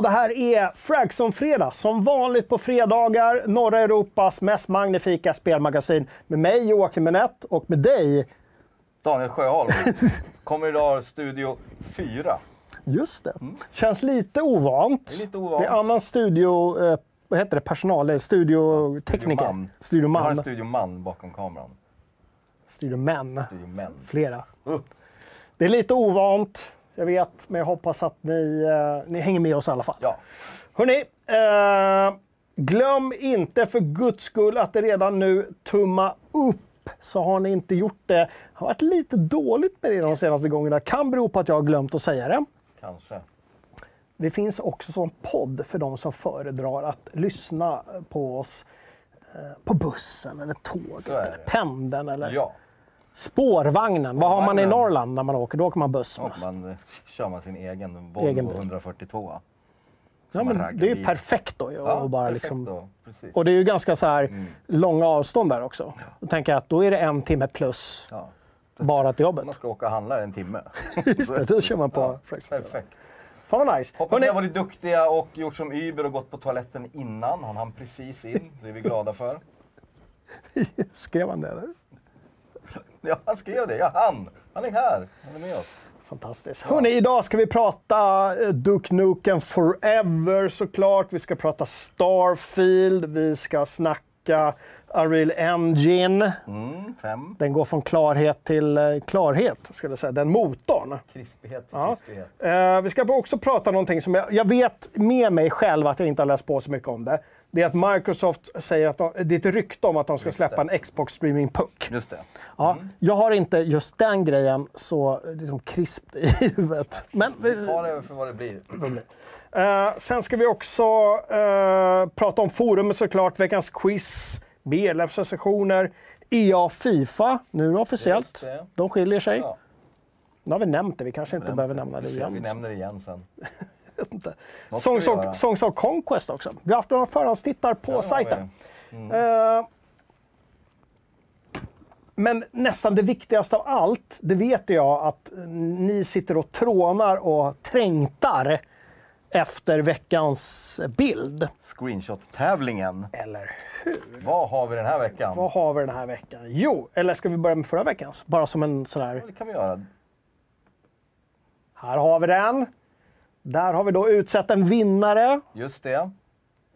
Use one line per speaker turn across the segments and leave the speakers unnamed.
Det här är Fragson-fredag. Som vanligt på fredagar, norra Europas mest magnifika spelmagasin. Med mig Joakim Menett och med dig...
Daniel Sjöholm. Kommer idag Studio 4.
Just det. Känns lite ovant.
Det är lite ovant.
Det är annan studio... Eh, vad heter det? Personal? eller Studiotekniker?
Studioman.
Studio
Jag har en
man.
studioman bakom kameran.
Studio män.
Studiomän.
Flera.
Uh,
Det är lite ovant, jag vet, men jag hoppas att ni, eh, ni hänger med oss i alla fall.
ja,
Hörni, eh, glöm inte för guds skull att det redan nu tumma upp. Så har ni inte gjort det. Det har varit lite dåligt med det de senaste gångerna. Kan bero på att jag har glömt att säga det.
kanske.
Det finns också som podd för de som föredrar att lyssna på oss eh, på bussen eller tåget, eller pendeln eller
Ja,
spårvagnen. Vad har man i. Norrland när man åker? Då åker man buss mest.
man eh, kör man sin egen Volvo
Egen bil.
142.
Ja,
man
men det är ju perfekt då.
Ja,
och bara
perfekt
liksom,
då.
Och det är ju ganska så här
Mm.
långa avstånd där också. Då tänker jag att då är det en timme plus
Ja.
bara till jobbet.
Man ska åka och handla en timme.
Just det, då kör man på
Ja, perfekt.
Fan vad nice.
Hoppas
Hörrni,
ni har varit duktiga och gjort som Uber och gått på toaletten innan. Han hann precis in. Det är vi glada för.
skrev han det eller?
Ja, han skrev det. Ja, han. Han är här. Han är med oss.
Fantastiskt. Hörrni, idag ska vi prata eh, Duke Nukem Forever såklart. Vi ska prata Starfield. Vi ska snacka Unreal Engine.
Mm, fem.
Den går från klarhet till eh, klarhet, skulle jag säga. Den motorn.
Krispighet till
Ja.
krispighet.
Eh, vi ska också prata någonting som jag, jag vet med mig själv att jag inte har läst på så mycket om det. Det är att Microsoft säger att de, det är ett rykte om att de ska släppa en Xbox Streaming Puck.
Just det.
Ja, Jag har inte just den grejen så liksom krispt i huvudet. Men
Ta det för vad det blir.
eh, sen ska vi också eh, prata om forumet såklart, veckans quiz, medlemssessioner, EA Fifa, nu är det officiellt. De skiljer sig.
Ja,
Nu har vi nämnt det, vi kanske inte behöver nämna det
vi,
igen.
vi nämner det igen sen.
inte.
Något ska
Songs of. Songs of Conquest också. Vi har haft några förhandstittar på
Ja,
sajten. Eh, men nästan det viktigaste av allt, det vet jag att ni sitter och trånar och trängtar efter veckans bild.
Screenshot-tävlingen.
Eller
Vad har vi den här veckan?
vad har vi den här veckan? Jo, eller ska vi börja med förra veckans? Bara som en sån här...
Det kan vi göra.
Här har vi den. Där har vi då utsett en vinnare.
Just det.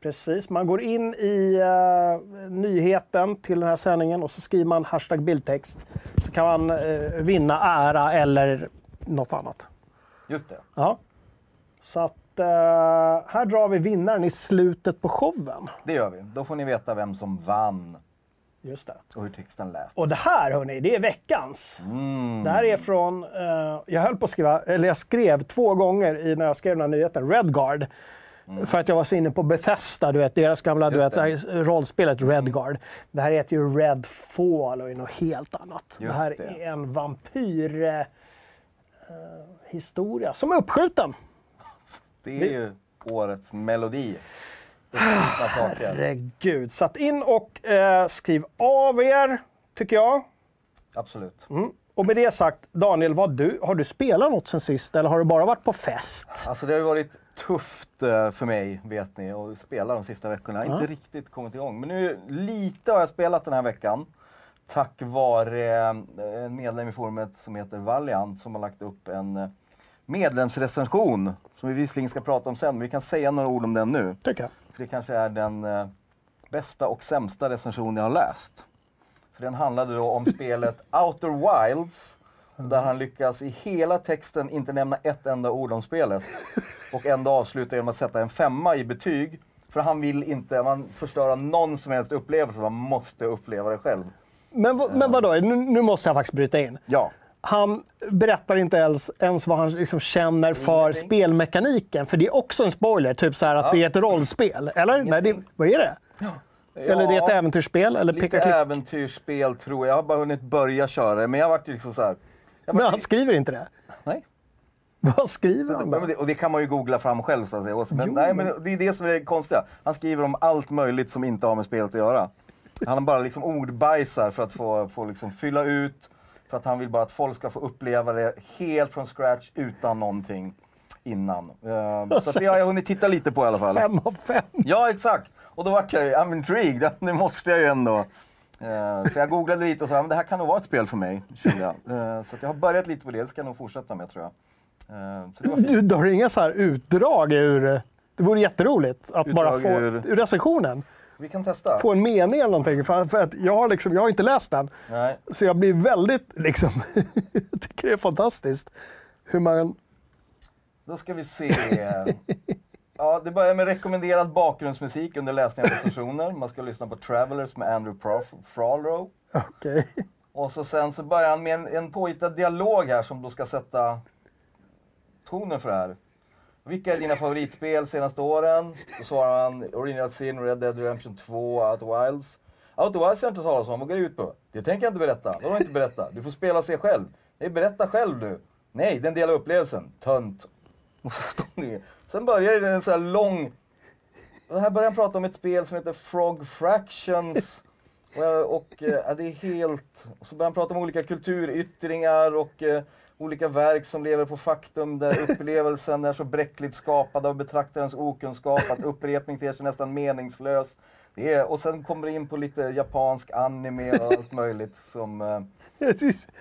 Precis, man går in i eh, nyheten till den här sändningen och så skriver man hashtag bildtext. Så kan man eh, vinna ära eller något annat.
Just det.
Ja. Så att eh, här drar vi vinnaren i slutet på showen.
Det gör vi. Då får ni veta vem som vann
Just det.
och hur texten lät.
Och det här hörni, det är veckans.
Mm.
Det här är från, eh, jag höll på att skriva, eller jag skrev två gånger i, när jag skrev den här nyheten, Redguard. För att jag var så inne på Bethesda, du vet, deras gamla du
Mm.
Vet, rollspelet Redguard. Det här heter ju Redfall och är något helt annat. det
Just
här
det.
är en vampyr... Eh, historia som är uppskjuten.
Det är ju årets melodi.
Herregud. Så att in och eh, skriv av er, tycker jag.
Absolut.
Och med det sagt, Daniel, vad du, har du spelat något sen sist eller har du bara varit på fest?
Alltså det har ju varit tufft eh, för mig, vet ni, att spela de sista veckorna. Jag har inte riktigt kommit igång. Men nu, lite har jag spelat den här veckan. Tack vare eh, en medlem i forumet som heter Valiant som har lagt upp en eh, medlemsrecension som vi visserligen ska prata om sen, men vi kan säga några ord om den nu.
Tycker jag.
För det kanske är den eh, bästa och sämsta recension jag har läst. För den handlade då om spelet Outer Wilds. Där han lyckas i hela texten inte nämna ett enda ord om spelet. Och ändå avsluta genom att sätta en femma i betyg. För han vill inte man förstöra någon som helst upplevelse, man måste uppleva det själv.
Men, men vadå, nu, nu måste jag faktiskt bryta in.
Ja,
Han berättar inte ens, ens vad han liksom känner för
Ingenting.
spelmekaniken. För det är också en spoiler, typ så att
Ja.
det är ett rollspel. Eller? Nej, det, vad är det? Eller det är ett
Ja,
äventyrsspel? Eller
Lite
picka
äventyrsspel tror jag. Jag har bara hunnit börja köra det, men jag har varit liksom så här. Har
Men han skriver inte det.
Nej.
Vad skriver han då?
och det kan man ju googla fram själv så att säga. Men, nej, men det är det som är det konstiga. Han skriver om allt möjligt som inte har med spelet att göra. Han bara liksom ordbajsar för att få, få liksom fylla ut, för att han vill bara att folk ska få uppleva det helt från scratch utan någonting. innan. Eh, så det har jag hunnit titta lite på i alla fall.
Fem av fem.
Ja, exakt. Och då vart jag ju, I'm intrigued, nu måste jag ju ändå. Eh, så jag googlade lite och sa, men det här kan nog vara ett spel för mig, kände jag. Eh, så jag har börjat lite på det, det ska jag nog fortsätta med tror jag. Så det var fint.
Du, du har inga så här utdrag ur... Det vore jätteroligt att bara
Utdrag
få
ur-
ur recensionen.
Vi kan testa.
Få en mening eller någonting. För, för att jag, har liksom, jag har inte läst den.
Nej.
Så jag blir väldigt liksom... jag tycker det är fantastiskt. Hur man...
Då ska vi se. Ja, det börjar med rekommenderad bakgrundsmusik under läsning av recensioner. Man ska lyssna på Travelers med Andrew Fralrow.
Okej.
Och så sen så börjar han med en, en påhittad dialog här som då ska sätta tonen för det här. Vilka är dina favoritspel senaste åren? Då svarar han Original Sin, Red Dead Redemption 2, Outer Wilds. Outer Wilds har jag inte talat om, vad går det ut på? Det tänker jag inte berätta. Vadå inte berätta? Du får spela och se själv. Nej, berätta själv du. Nej, den delar upplevelsen. Tönt. Och så står ni. Sen börjar det en så här lång... Och här börjar han prata om ett spel som heter Frog Fractions. Och, jag- och ja, det är helt... Och så börjar han prata om olika kulturyttringar och eh, olika verk som lever på faktum där upplevelsen är så bräckligt skapad av betraktarens okunskap att upprepning ter sig nästan meningslös. Det är, och sen kommer det in på lite japansk anime och allt möjligt som... Eh,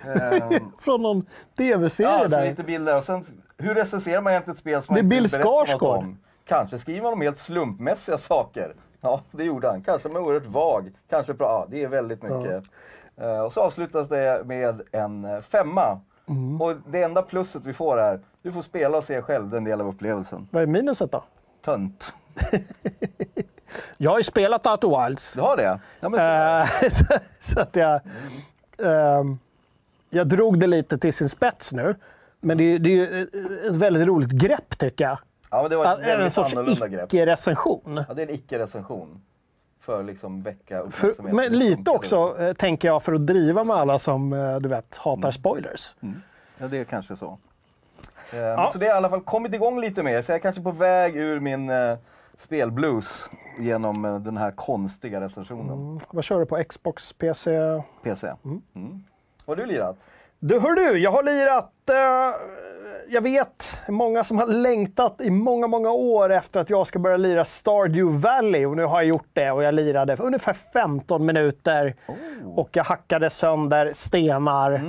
ehm,
Från någon tv-serie
Ja,
där.
lite bilder. Och sen, hur recenserar man egentligen ett spel som
Det
man inte
Bill
vill berätta något om? Kanske skriver man om helt slumpmässiga saker. Ja, det gjorde han. Kanske med oerhört vag. Kanske bra. Ja, det är väldigt mycket. Eh, och så avslutas det med en eh, femma.
Mm.
Och det enda plusset vi får är, du får spela och se själv den del av upplevelsen.
Vad är minuset då?
Tönt.
Jag har ju spelat Outer Wilds.
Du har det? Ja, men så,
Eh, så, så att jag... ehm, jag drog det lite till sin spets nu. Men det, är- det är ju ett väldigt roligt grepp tycker jag.
ja, men det var ett
En
väldigt
sorts
annorlunda grepp.
icke-recension.
Ja, det är en icke-recension. För liksom väcka uppmärksamhet.
men
Det
lite också,
det.
eh, tänker jag, för att driva med alla som eh, du vet, hatar spoilers.
Ja, det är kanske så. Eh, Så det har i alla fall kommit igång lite mer. Så jag är kanske på väg ur min eh, spelblues genom eh, den här konstiga recensionen.
Vad kör du på? Xbox, PC?
PC. Mm. Vad har du lirat?
Du, hör du, jag har lirat... Eh, jag vet många som har längtat i många, många år efter att jag ska börja lira Stardew Valley. Och nu har jag gjort det och jag lirade för ungefär 15 minuter. Och jag hackade sönder stenar.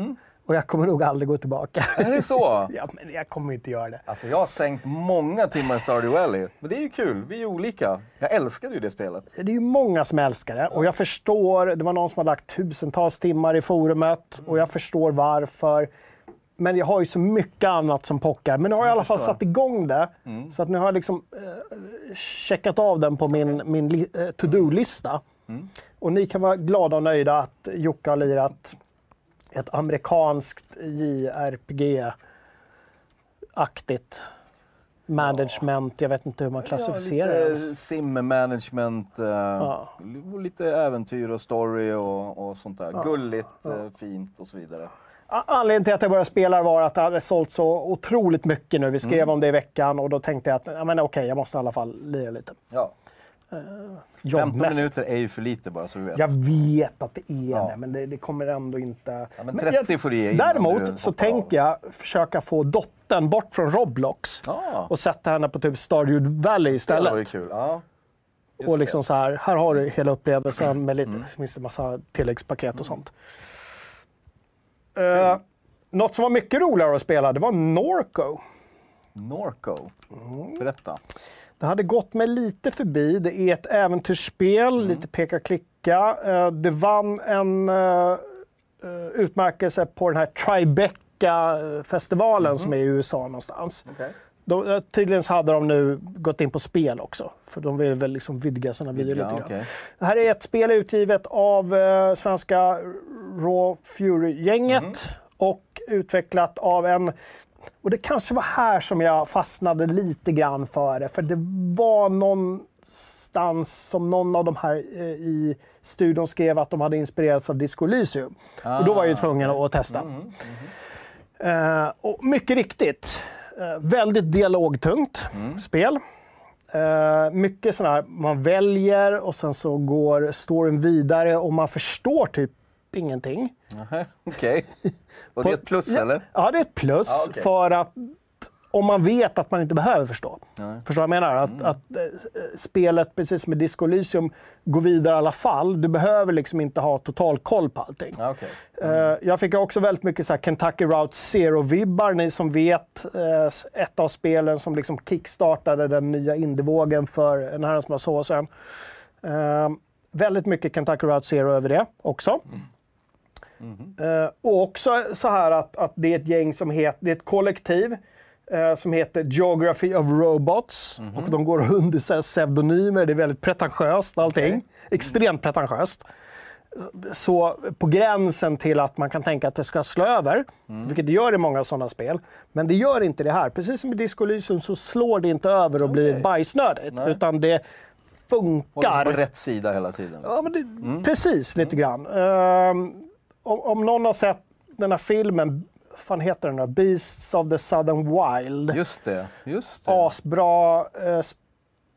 Och jag kommer nog aldrig gå tillbaka.
Är det så?
ja, men jag kommer inte göra det.
Alltså jag har sänkt många timmar i Stardew Valley. Men det är ju kul, vi är olika. Jag älskade ju det spelet.
Det är ju många som älskar det och jag förstår, det var någon som har lagt tusentals timmar i forumet och jag förstår varför. Men jag har ju så mycket annat som pockar. Men nu har jag i alla fall satt igång det. Så att nu har jag liksom eh, checkat av den på min, min eh, to-do-lista. Och ni kan vara glada och nöjda att Jocke har lirat ett amerikanskt JRPG-aktigt management. Jag vet inte hur man klassificerar det.
ja, lite sim-management, eh, lite äventyr och story och, och sånt där. Gulligt, eh, fint och så vidare.
Anledningen till att jag började spela var att det hade sålt så otroligt mycket nu. Vi skrev
Mm.
om det i veckan och då tänkte jag att ja, men okej, jag måste i alla fall lira lite.
Ja. 15
Jobbmässigt.
minuter är ju för lite bara så du vet.
Jag vet att det är
Ja.
det, men det, det kommer ändå inte...
Ja, men 30
jag,
får du ge
Däremot så
av.
tänker jag försöka få dottern bort från Roblox
Ja.
och sätta henne på typ Stardew Valley
Det
istället.
kul. Ja. Just
Och liksom
det.
så här, här har du hela upplevelsen med lite,
Mm.
finns det massa tilläggspaket och sånt. Uh, något som var mycket roligare att spela, det var Norco.
Norco.
Mm.
Berätta.
Det hade gått mig lite förbi. Det är ett äventyrsspel,
Mm.
lite peka-klicka. Eh, Det vann en eh, utmärkelse på den här Tribeca-festivalen som är i USA någonstans.
Okay.
De, eh, tydligen så hade de nu gått in på spel också, för de vill väl liksom vidga sina lite
Ja,
grann.
okej.
Det här är ett spel utgivet av eh, svenska Raw Fury-gänget
Mhm.
och utvecklat av en... Och det kanske var här som jag fastnade lite grann för det, för det var någonstans som någon av de här eh, i studion skrev att de hade inspirerats av Disco Elysium. och då var jag ju
Ah,
tvungen att testa.
Mhm.
Eh, och mycket riktigt, väldigt dialogtungt
Mm.
spel. Eh, mycket sådär, här, man väljer och sen så går storyn vidare och man förstår typ ingenting.
Okej. Och det är ett plus eller?
Ja, det är ett plus
Ja, okej.
för att om man vet att man inte behöver förstå.
Nej.
Förstår vad jag menar? Att, att eh, spelet, precis som med Disco Elysium, går vidare i alla fall. Du behöver liksom inte ha total koll på allting.
Ja, okej.
Eh, Jag fick också väldigt mycket så Kentucky Route Zero-vibbar. Ni som vet, eh, ett av spelen som liksom kickstartade den nya indievågen för en herrans massa år sedan. Eh, väldigt mycket Kentucky Route Zero över det också. Eh, och också så här att, att det är ett gäng som heter, det är ett kollektiv eh, som heter Geography of Robots. Och de går under pseudonymer, det är väldigt pretentiöst allting.
Okej.
Extremt pretentiöst. Så på gränsen till att man kan tänka att det ska slå över, vilket det gör i många sådana spel. Men det gör inte det här. Precis som i Disco Elysium så slår det inte över och blir
Okej.
bajsnödigt,
Nej.
utan det
Håller
funkar.
sig på rätt sida hela tiden. liksom.
Ja, men det, Precis, lite grann. Ehm, om, om någon har sett den här filmen, fan heter den då? Beasts of the Southern Wild.
Just det, just det.
Asbra eh,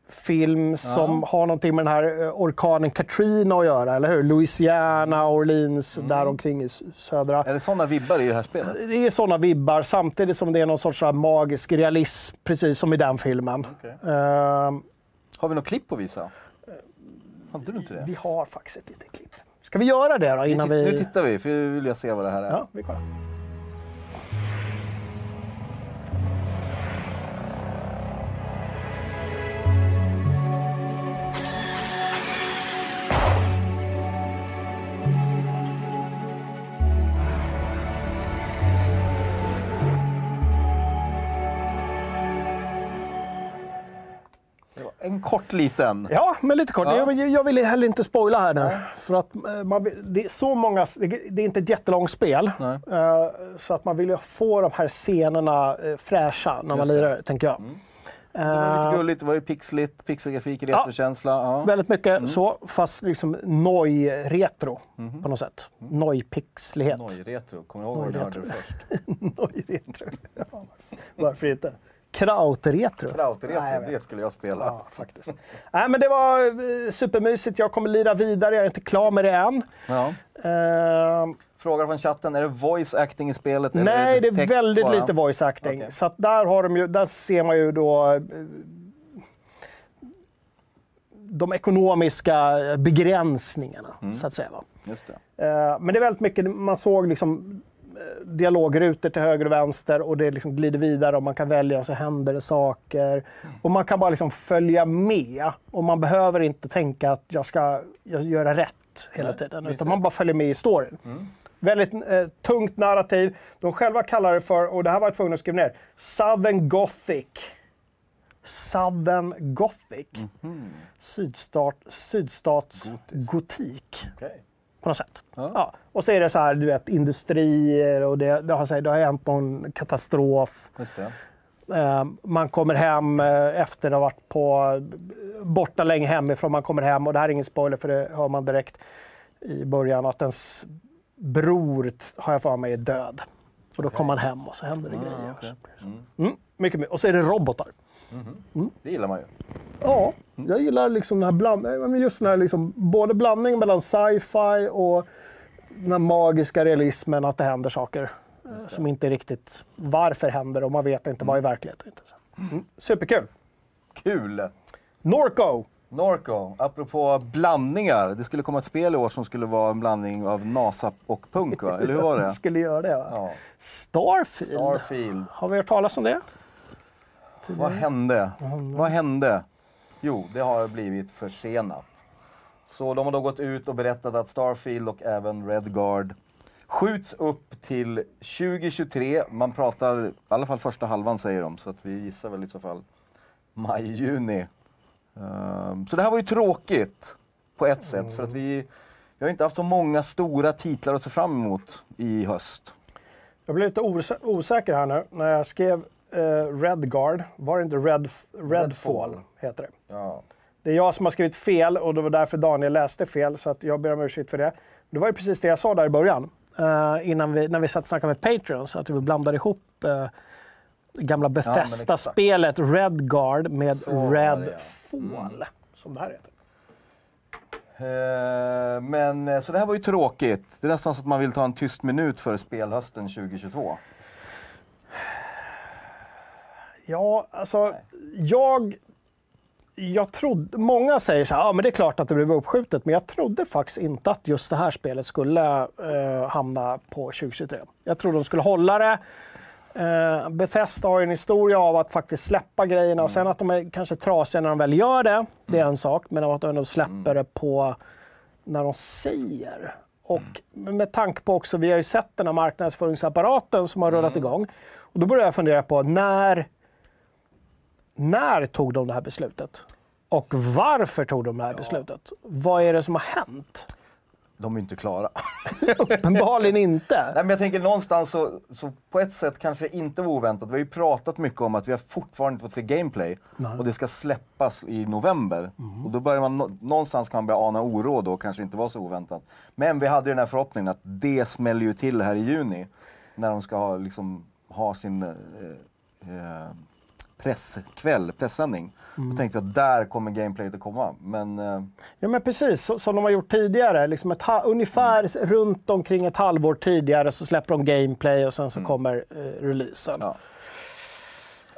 film som har någonting med den här eh, orkanen Katrina att göra, eller hur? Louisiana, Orleans, där omkring i södra.
Är det sådana vibbar i det här spelet?
Det är sådana vibbar samtidigt som det är någon sorts magisk realism, precis som i den filmen.
Okej.
Ehm,
Har vi något klipp att visa? Hade du inte det?
vi har faktiskt ett litet klipp. Ska vi göra det då innan
Nu
vi...
tittar vi, för nu vill jag se vad det här är.
Ja, vi kollar.
Kort liten.
Ja, men lite kort.
Ja.
Jag, jag vill heller inte spoila här nu. För att eh, man, det är så många... Det är inte ett jättelångt spel.
Nej.
Eh, Så att man vill ju få de här scenerna eh, fräscha när man lirar, tänker jag.
Det var lite gulligt, det var ju pixligt, pixelgrafik, retrokänsla. Ja.
Väldigt mycket
Mm.
så, fast liksom noj-retro på något sätt. Noj-pixlighet.
Mhm. Noj-retro, kommer du ihåg vad du hörde först?
Noj-retro. Ja, varför inte? Kraut-retro.
Kraut-retro,
Nej,
det skulle jag spela.
Ja, faktiskt. Nej, men det var eh, supermysigt. Jag kommer lira vidare. Jag är inte klar med det än.
Ja.
Eh,
Fråga från chatten, är det voice acting i spelet? eller
nej, det är
text
väldigt
bara?
lite voice acting.
Okej.
Så där, har de ju, där ser man ju då eh, de ekonomiska begränsningarna,
Mm.
så att säga. Va?
Just det.
Eh, Men det är väldigt mycket, man såg liksom dialogrutor till höger och vänster och det liksom glider vidare och man kan välja och så händer det saker. Och man kan bara liksom följa med och man behöver inte tänka att jag ska göra rätt hela tiden. Utan man bara följer med i storyn. Väldigt eh, tungt narrativ. De själva kallar det för, och det här var jag tvungen att skriva ner, Southern Gothic. Southern Gothic. Sydstat, sydstats
Gotisk.
gotik
Okej.
På något sätt.
Ja.
Ja. Och så är det så här, du vet, industrier och det, det, har, det har hänt någon katastrof.
Just det.
Eh, man kommer hem eh, efter att ha varit på, borta länge hemifrån. Man kommer hem och det här är ingen spoiler för det hör man direkt i början att ens bror, har jag för mig, är död. Och då kommer man hem och så händer det grejer.
Ah, okej. Mm.
Mm, mycket, mycket. Och så är det robotar.
Det gillar man ju.
Ja, jag gillar liksom den här blandningen, just den här liksom, både blandningen mellan sci-fi och den här magiska realismen, att det händer saker eh, som inte är riktigt varför händer och man vet inte vad i verkligheten. Mm. Superkul!
Kul!
Norco!
Norco, apropå blandningar. Det skulle komma ett spel i år som skulle vara en blandning av NASA och punk, va? eller hur var det?
Skulle göra det va?
Ja.
Starfield.
Starfield.
Har vi hört talas om det?
Vad hände? Vad hände? Jo, det har blivit försenat. Så de har då gått ut och berättat att Starfield och även Redguard skjuts upp till 2023. Man pratar, i alla fall första halvan säger de, så att vi gissar väl i så fall maj, juni. Ehm, så det här var ju tråkigt på ett sätt, för att vi, vi har inte haft så många stora titlar att se fram emot i höst.
Jag blev lite osä- osäker här nu. När jag skrev eh, Redguard, var det inte Red, Redfall,
Redfall.
heter det.
Ja.
Det är jag som har skrivit fel och det var därför Daniel läste fel, så att jag ber om ursäkt för det. Det var ju precis det jag sa där i början, eh, innan vi, när vi satt och snackade med Patreon, att vi blandade ihop eh, gamla Bethesda-spelet Redguard med
Så ja. Mm.
Redfall, som det här heter.
Eh, Men eh, så det här var ju tråkigt. Det är nästan så att man vill ta en tyst minut för spelhösten 2022.
Ja, alltså jag... Jag trodde, många säger så här, ja men det är klart att det blev uppskjutet, men jag trodde faktiskt inte att just det här spelet skulle eh, hamna på 2023. Jag trodde de skulle hålla det. Eh, Bethesda har ju en historia av att faktiskt släppa grejerna och sen att de är kanske trasiga när de väl gör det, det är en sak. Men att de ändå släpper det på när de säger. Och med tanke på också, vi har ju sett den här marknadsföringsapparaten som har rullat igång. Och då börjar jag fundera på när, när tog de det här beslutet? Och varför tog de det här beslutet? Vad är det som har hänt?
De är inte klara.
Uppenbarligen inte.
Nej, men jag tänker någonstans så, så på ett sätt kanske inte var oväntat. Vi har ju pratat mycket om att vi har fortfarande inte fått se gameplay och det ska släppas i november. Och då börjar man, nå- någonstans kan man börja ana oro då, kanske inte var så oväntat. Men vi hade ju den här förhoppningen att det smäller ju till här i juni när de ska ha, liksom, ha sin eh, eh, presskväll, pressändning. Då tänkte jag att där kommer gameplayet att komma. Men eh,
Ja men precis, så, som de har gjort tidigare. Liksom ett, ungefär runt omkring ett halvår tidigare så släpper de gameplay och sen så kommer eh, releasen.
ja.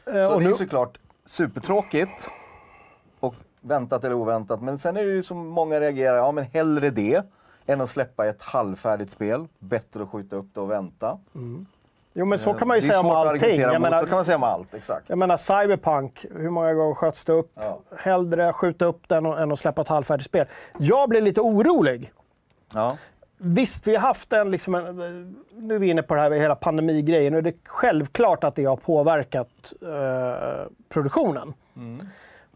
Eh,
Så
och
det är
nu,
såklart supertråkigt och väntat eller oväntat. Men sen är det ju som många reagerar, ja men hellre det än att släppa ett halvfärdigt spel. Bättre att skjuta upp det och vänta.
Jo men så kan man ju säga om allting. Jag
mot,
menar,
så kan man säga om allt, exakt.
jag menar Cyberpunk, hur många gånger sköts det upp?
Ja.
Hellre skjuta upp den än att släppa ett halvfärdigt spel. Jag blir lite orolig.
Ja.
Visst, vi har haft en, liksom en... Nu är vi inne på det här med hela pandemigrejen och det är självklart att det har påverkat eh, produktionen.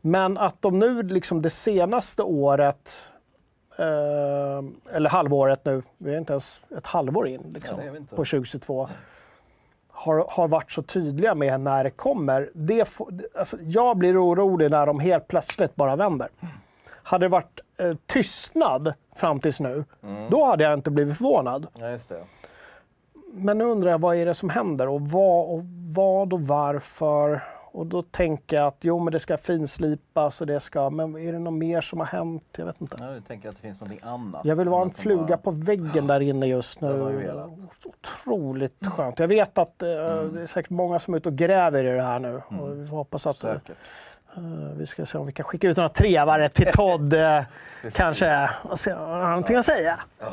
Men att de nu liksom det senaste året, eh, eller halvåret nu, vi är inte ens ett halvår in liksom,
Ja,
på 2022, har, har varit så tydliga med när det kommer. Det får, alltså, jag blir orolig när de helt plötsligt bara vänder. Hade det varit eh, tystnad fram tills nu, då hade jag inte blivit förvånad.
ja.
Men nu undrar jag vad är det som händer och vad och, vad och varför. Och då tänker jag att jo, men det ska finslipas och det ska... Men är det något mer som har hänt? Jag vet inte.
Ja, jag tänker att det finns något annat.
Jag vill vara en fluga
bara-
på väggen där inne just nu. Otroligt skönt. Jag vet att eh, det är säkert många som är ute och gräver i det här nu. Och vi får hoppas att eh,
Säkert.
vi ska se om vi kan skicka ut några trevare till Todd. Eh, kanske och se om han har någonting att säga. Ja,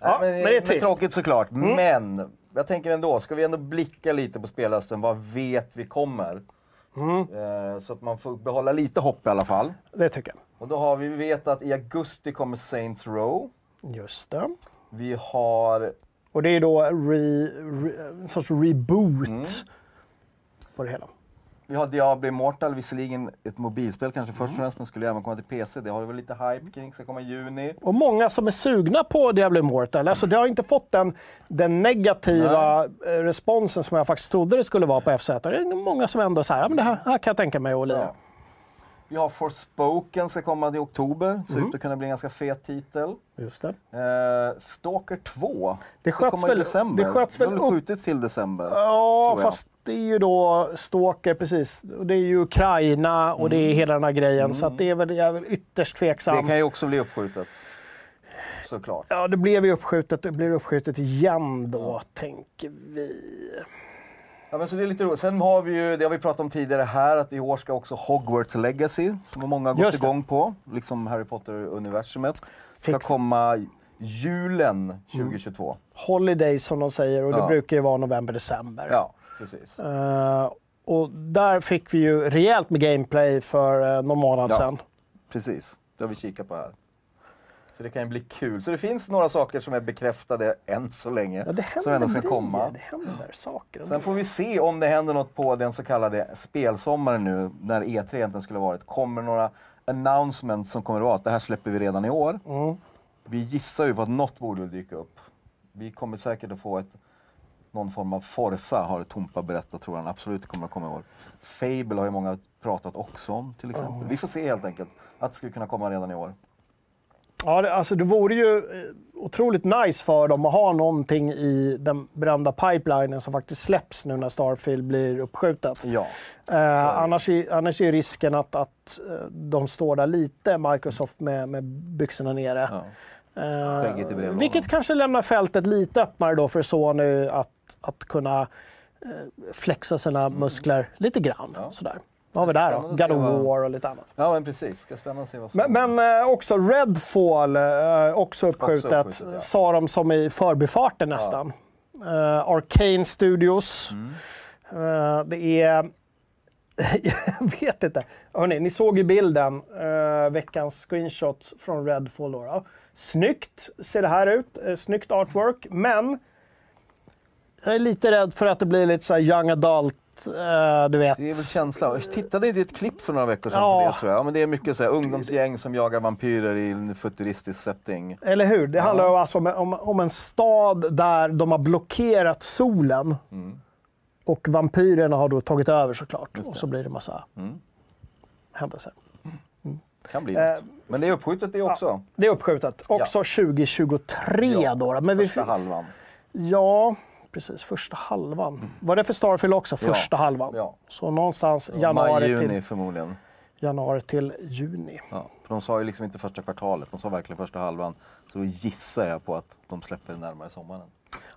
Nej,
men det är
men
trist. Mm.
tråkigt såklart. Men jag tänker ändå, ska vi ändå blicka lite på spelhösten, vad vet vi kommer?
Mm.
Eh, så att man får behålla lite hopp i alla fall.
Det tycker jag.
Och då har vi, vi vet att i augusti kommer Saints Row.
Just det.
Vi har,
Och det är då re, re, en sorts reboot
Mm.
på det hela.
Vi har Diablo Immortal, visserligen ett mobilspel kanske först
Mm.
och främst, men skulle även komma till PC. Det har väl lite hype kring, ska komma i juni.
Och många som är sugna på Diablo Immortal. Alltså det har inte fått den, den negativa eh, responsen som jag faktiskt trodde det skulle vara på FZ. Det är många som ändå säger ja, men det här, här kan jag tänka mig att lira.
Ja. Vi har Forspoken, ska komma i oktober. Ser
Mm.
ut att kunna bli en ganska fet titel.
Just det.
Eh, Stalker 2
Det
ska komma
väl-
i december.
det sköts väl upp-
skjutits till december.
Ja, fast det är ju då Stalker, precis. Det är ju Ukraina och det är hela den här grejen. Så att det är väl, jag är väl ytterst tveksam.
Mm. Det kan ju också bli uppskjutet. Såklart.
Ja, det blev ju uppskjutet. Det blir uppskjutet igen då, tänker vi.
Ja, men så det är lite roligt. Sen har vi ju, det har vi pratat om tidigare här, att i år ska också Hogwarts Legacy, som många har gått
Just det.
igång på, liksom Harry Potter-universumet, ska komma julen 2022.
Holidays som de säger och det
Ja.
brukar ju vara november-december.
Ja, precis.
Eh, och där fick vi ju rejält med gameplay för uh, någon månad
Ja.
sedan.
Precis, det har vi kikat på här. Så det kan ju bli kul. Så det finns några saker som är bekräftade än så länge,
Ja, det händer
som ändå ska komma.
Det händer saker.
Sen får vi se om det händer något på den så kallade spelsommaren nu, när E3 egentligen skulle ha varit. Kommer några announcements som kommer att vara att det här släpper vi redan i år.
Mm.
Vi gissar ju på att något borde dyka upp. Vi kommer säkert att få ett, någon form av Forza, har Tompa berättat tror han absolut det kommer att komma i år. Fable har ju många pratat också om till exempel. Vi får se helt enkelt att det skulle kunna komma redan i år.
Ja, det, alltså det vore ju eh, otroligt nice för dem att ha någonting i den berömda pipelinen som faktiskt släpps nu när Starfield blir uppskjutet.
Ja,
Eh, annars, är, annars är risken att, att eh, de står där lite, Microsoft, med, med byxorna nere.
ja.
Eh, vilket kanske lämnar fältet lite öppnare då för Sony att, att kunna eh, flexa sina muskler lite grann.
Ja.
Sådär. Vad har vi där då? God of War och lite annat.
Ja, men precis. Ska spännande att se vad som
Men, men eh, också Redfall, eh, också uppskjutet,
uppskjutet, ja.
sa de som i förbifarten nästan. Eh, Arcane Studios.
Mm.
Det är... jag vet inte. Hörrni, ni såg ju bilden, veckans screenshot från Redfall. Då, då. Snyggt ser det här ut, eh, snyggt artwork, men jag är lite rädd för att det blir lite så här young adult, eh, du vet.
Det är väl känslan. Jag tittade inte i ett klipp för några veckor sedan
Ja.
på det tror jag. Ja, men det är mycket så här, ungdomsgäng som jagar vampyrer i en futuristisk setting.
Eller hur? Det handlar ju alltså om, om, om en stad där de har blockerat solen.
Mm.
Och vampyrerna har då tagit över såklart. Och så blir det massa
Mm.
händelser.
Kan bli
Eh,
något. Men det är uppskjutet det också.
Det är uppskjutet. Också 2023
Ja,
då. Men vi,
Första halvan.
ja, precis. Första halvan. Var det för Starfield också? Första halvan.
Ja.
Så någonstans
Maj,
januari,
juni
till,
förmodligen.
januari till juni.
Ja, för de sa ju liksom inte första kvartalet, de sa verkligen första halvan. Så då gissar jag på att de släpper det närmare sommaren.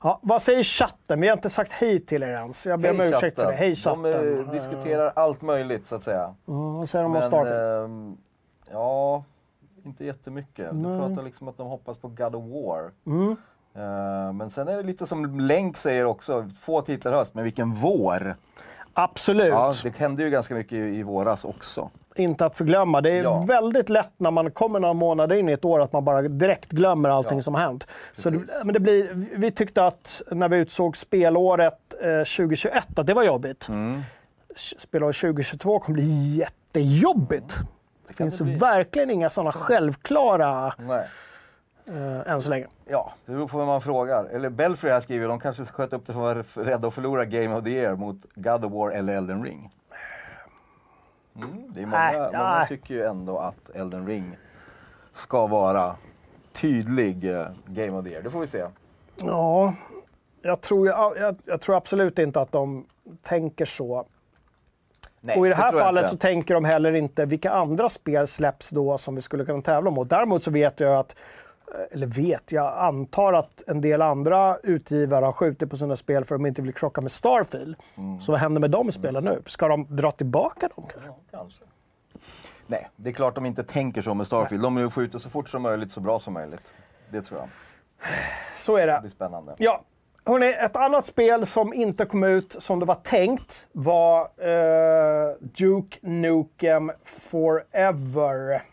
Ja, vad säger chatten? Vi har inte sagt hej till er ens. Jag ber om ursäkt för det. Hej chatten.
De eh, diskuterar allt möjligt så att säga.
Mm, vad säger de om Starfield?
ehm, ja, inte jättemycket. De
Nej.
pratar liksom att de hoppas på God of War.
Mm.
Eh, men sen är det lite som Länk säger också, få titlar höst, men vilken vår!
Absolut.
Ja, det hände ju ganska mycket i, våras också.
inte att förglömma. Det är
Ja.
väldigt lätt när man kommer några månader in i ett år att man bara direkt glömmer allting
Ja.
som har hänt. Så det, men det blir, vi tyckte att när vi utsåg spelåret eh, 2021 att det var jobbigt.
Mm.
Spelåret 2022 kommer bli jättejobbigt. Det
kan
finns
det
verkligen inga sådana självklara
Nej.
Eh, än så länge.
Ja, det beror på vem man frågar. Eller Belfry här skriver, de kanske sköt upp det för att vara rädda att förlora Game of the Year mot God of War eller Elden Ring. Mm, det är många,
Nej,
många
nej.
tycker ju ändå att Elden Ring ska vara tydlig eh, Game of the Year. Det får vi se.
Ja, jag tror, jag, jag, jag tror absolut inte att de tänker så.
Nej,
och i det här fallet så tänker de heller inte vilka andra spel släpps då som vi skulle kunna tävla mot. Däremot så vet jag att, eller vet, jag antar att en del andra utgivare har skjutit på sina spel för att de inte vill krocka med Starfield.
Mm.
Så vad händer med de spelen nu? Ska de dra tillbaka dem kanske?
Ja, kanske. Nej, det är klart de inte tänker så med Starfield. De vill det så fort som möjligt, så bra som möjligt. Det tror jag.
Så är
Det
det.
blir spännande.
Ja, hörni, ett annat spel som inte kom ut som det var tänkt var eh, Duke Nukem Forever.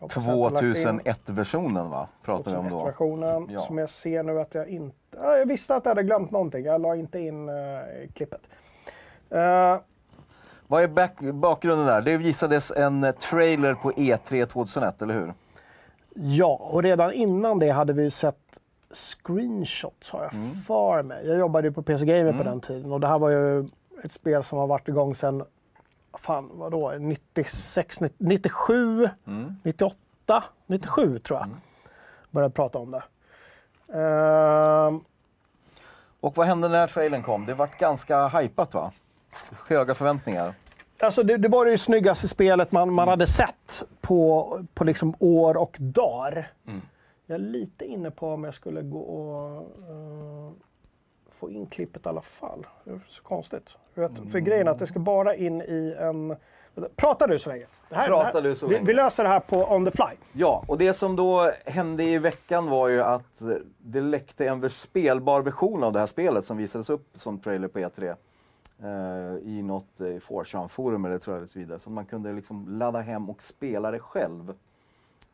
2001-versionen va? Pratar vi om då.
versionen
Ja.
som jag ser nu att jag inte... Ja, jag visste att jag hade glömt någonting. Jag la inte in uh, klippet. Eh,
Vad är back, bakgrunden där? Det visades en trailer på E3 2001, eller hur?
ja, och redan innan det hade vi sett screenshots har jag
Mm.
för mig. Jag jobbade ju på PC Gamer på den tiden och det här var ju ett spel som har varit igång sedan, fan vadå, 96, 97,
Mm.
98, 97 tror jag. Började prata om det. Ehm,
Och vad hände när trailern kom? Det vart ganska hypat va? Höga förväntningar.
Alltså det, det var det ju snyggaste spelet man, man hade sett på, på liksom år och dagar. Jag är lite inne på om jag skulle gå och eh, få in klippet i alla fall. Det är så konstigt. Vet, för grejen är att det ska bara in i en... Prata du så länge. Här,
Prata
det här,
du så
vi,
länge.
vi löser det här på on the fly.
Ja, och det som då hände i veckan var ju att eh, det läckte en spelbar version av det här spelet som visades upp som trailer på E3. Eh, I något eh, Fortran-forum eller så vidare. Så man kunde liksom ladda hem och spela det själv.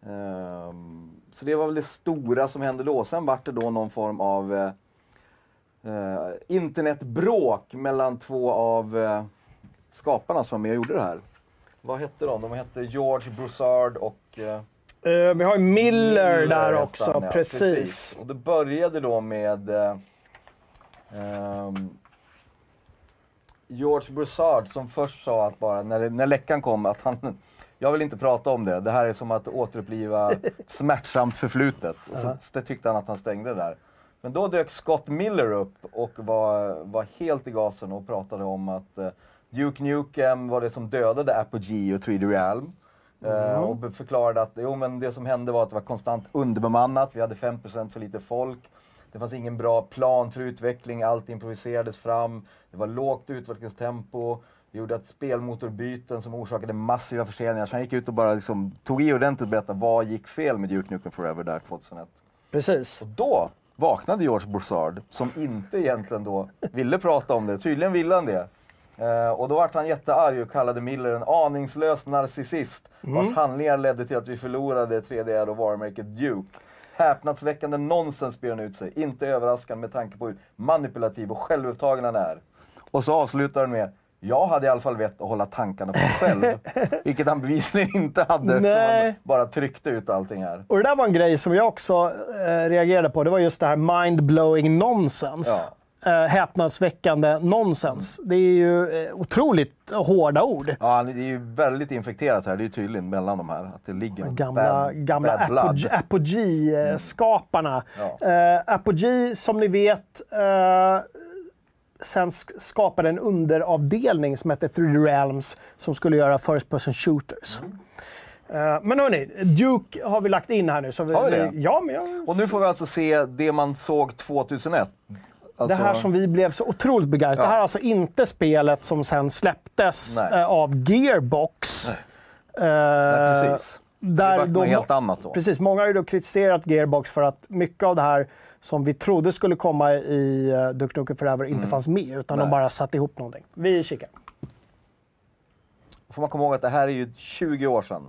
Ehm, så det var väl det stora som hände då. Sen vart det då någon form av eh, internetbråk mellan två av eh, skaparna som var med och gjorde det här. Vad hette de? De hette George Broussard och eh,
Eh, vi har ju Miller, där också,
han, ja.
precis.
Och det började då med eh, ehm, George Broussard som först sa att bara, när, det- när läckan kom, att han jag vill inte prata om det. Det här är som att återuppliva ett smärtsamt förflutet. Och så tyckte han att han stängde det där. Men då dök Scott Miller upp och var, var helt i gasen och pratade om att eh, Duke Nukem var det som dödade Apogee och 3D Realm. Eh, och be- förklarade att jo, men det som hände var att det var konstant underbemannat, vi hade 5% för lite folk. Det fanns ingen bra plan för utveckling, allt improviserades fram. Det var lågt utvecklingstempo. Det gjorde att spelmotorbyten som orsakade massiva förseningar. Så han gick ut och bara liksom tog i ordentligt och berättade vad gick fel med Duke Nukem Forever där 2001.
Precis.
Och då vaknade George Broussard, som inte egentligen då ville prata om det. Tydligen ville han det. Eh, och då vart han jättearg och kallade Miller en aningslös narcissist vars handlingar ledde till att vi förlorade 3D och varumärket Duke. Häpnadsväckande nonsens ber han ut sig. Inte överraskande med tanke på hur manipulativ och självupptagen han är. Och så avslutar han med jag hade i alla fall vett att hålla tankarna för mig själv. Vilket han bevisligen inte hade eftersom han bara tryckte ut allting här.
Och det där var en grej som jag också eh, reagerade på. Det var just det här mind-blowing nonsens. Eh, häpnadsväckande nonsens. Det är ju eh, otroligt hårda ord.
Ja, det är ju väldigt infekterat här. Det är ju tydligt mellan de här. Att det ligger
Gamla,
bad,
gamla
bad.
Apogee- Apogee-skaparna.
Ja.
Eh, Apogee, som ni vet, eh, sen sk- skapade en underavdelning som hette 3D Realms som skulle göra First Person Shooters.
Mm.
Eh, men hörni, Duke har vi lagt in här nu. Så vi,
Har vi det?
Ja, men jag,
Och nu får vi alltså se det man såg 2001. Alltså,
det här som vi blev så otroligt begeistrade.
Ja.
Det här är alltså inte spelet som sen släpptes
Nej.
eh, av Gearbox. Eh,
Nej, precis.
Där
det var
de-
något helt annat då.
Precis, många har ju då kritiserat Gearbox för att mycket av det här som vi trodde skulle komma i uh, Duke Nukem Forever inte fanns med, utan de
Nej.
bara satte ihop någonting. Vi kikar.
får man komma ihåg att det här är ju 20 år sedan.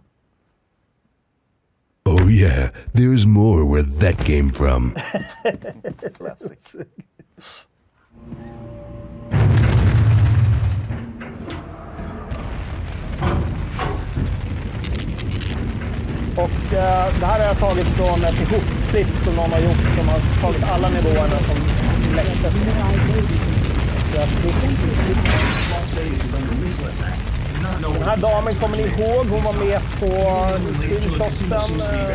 Oh yeah, there's more where that came from.
Classic.
Och eh, det här har jag tagit från ett ihopklipp som någon har gjort. De har tagit alla nivåerna som läcktes. Den här damen kommer ni ihåg, hon var med på screenshotsen. eh,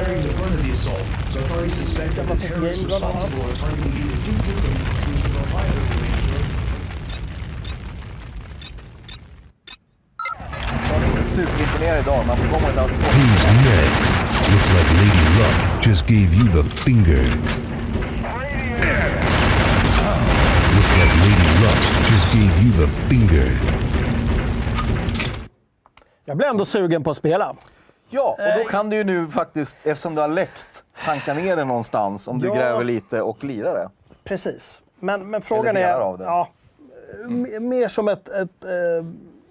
superimponerad idag, man får komma ihåg att
Who's next? Looks like Lady Luck just gave you the finger. Looks like Lady Luck just gave you the finger.
Jag blir ändå sugen på att spela.
Ja, och då kan du ju nu faktiskt, eftersom du har läckt, tanka ner det någonstans om du
Ja.
gräver lite och lirar det.
Precis. Men, men frågan är...
delar av det.
Ja, m- mer som ett... ett eh,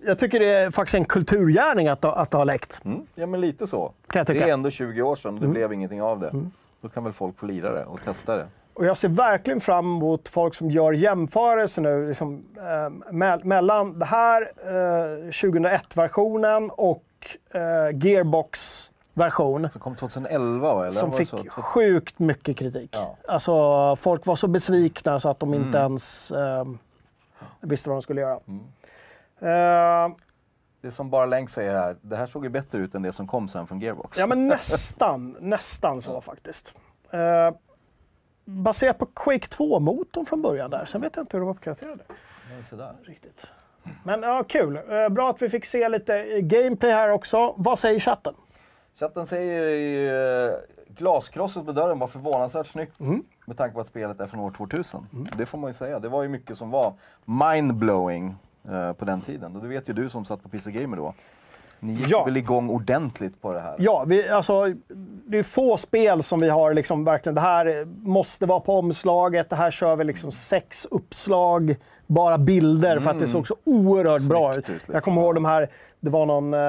jag tycker det är faktiskt en kulturgärning att, att ha läckt.
Mm, ja, men lite så. Det.
Mm.
är ändå 20 år sedan och det blev ingenting av det. Då kan väl folk få lira det och testa det.
Och jag ser verkligen fram emot folk som gör jämförelser nu liksom, eh, me- mellan det här eh, 2001-versionen och eh, Gearbox-version.
Som kom 2011 va? Eller
Som
det
fick
så?
sjukt mycket kritik.
Ja.
Alltså, folk var så besvikna så att de
Mm.
inte ens eh, visste vad de skulle göra.
Mm.
Eh,
Det som bara Länk säger här, det här såg ju bättre ut än det som kom sen från Gearbox.
Ja, men nästan, nästan så faktiskt. Eh, baserat på Quake 2-motorn från början där. Sen vet jag inte hur de uppgraderade
Men så där.
riktigt. Men ja, kul. Eh, bra att vi fick se lite gameplay här också. Vad säger chatten?
Chatten säger eh, glaskrosset på dörren var förvånansvärt snyggt
Mm.
med tanke på att spelet är från år 2000. Det får man ju säga. Det var ju mycket som var mindblowing eh, på den tiden. Och det vet ju du som satt på PC Gamer då. Ni gick
Ja.
väl igång ordentligt på det här?
Ja, vi, alltså, det är få spel som vi har liksom verkligen, det här måste vara på omslaget, det här kör vi liksom sex uppslag, bara bilder för att det såg så oerhört bra ut.
Snyggt liksom.
Jag kommer ihåg de här, det var någon eh,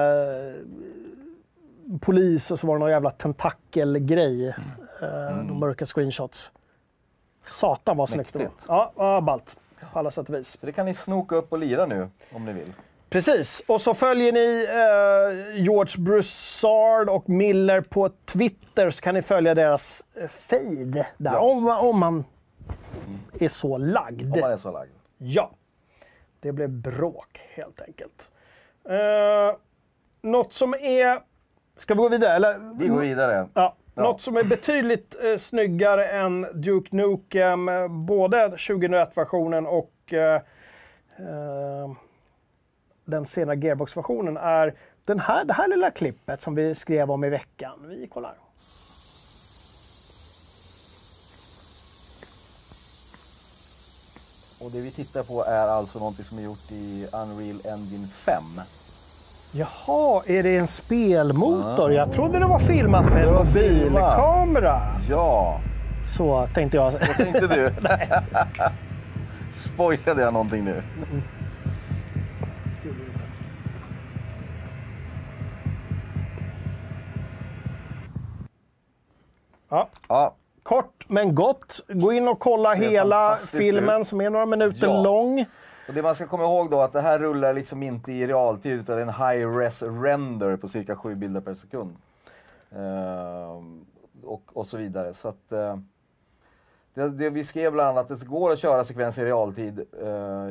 polis och så var det någon jävla tentakelgrej. Eh, De mörka screenshots. Satan vad snyggt det var. Ja, ja, ballt. På alla sätt och vis.
Så det kan ni snoka upp och lira nu om ni vill.
Precis. Och så följer ni eh, George Broussard och Miller på Twitter så kan ni följa deras eh, feed där.
Ja.
Om, om man är så lagd.
Om man är så lagd.
Ja. Det blev bråk helt enkelt. Eh, något som är... Ska vi gå vidare? Eller?
Vi går vidare.
Ja.
Ja.
Något som är betydligt eh, snyggare än Duke Nukem, eh, både 2001-versionen och eh, eh, den senare Gearbox-versionen, är den här, det här lilla klippet som vi skrev om i veckan. Vi kollar.
Och det vi tittar på är alltså någonting som är gjort i Unreal Engine 5.
Jaha, är det en spelmotor? Jag trodde det var filmat med en mobilkamera.
Ja,
Så tänkte jag.
vad tänkte du? Spoilade jag någonting nu?
Ja.
Ja,
Kort men gott. Gå in och kolla hela filmen som är några minuter
Ja.
lång
och det man ska komma ihåg då att det här rullar liksom inte i realtid utan det är en high-res render på cirka 7 bilder per sekund. Uh, och, och så vidare. Så att, uh, det, det vi skrev bland annat att det går att köra sekvenser i realtid eh,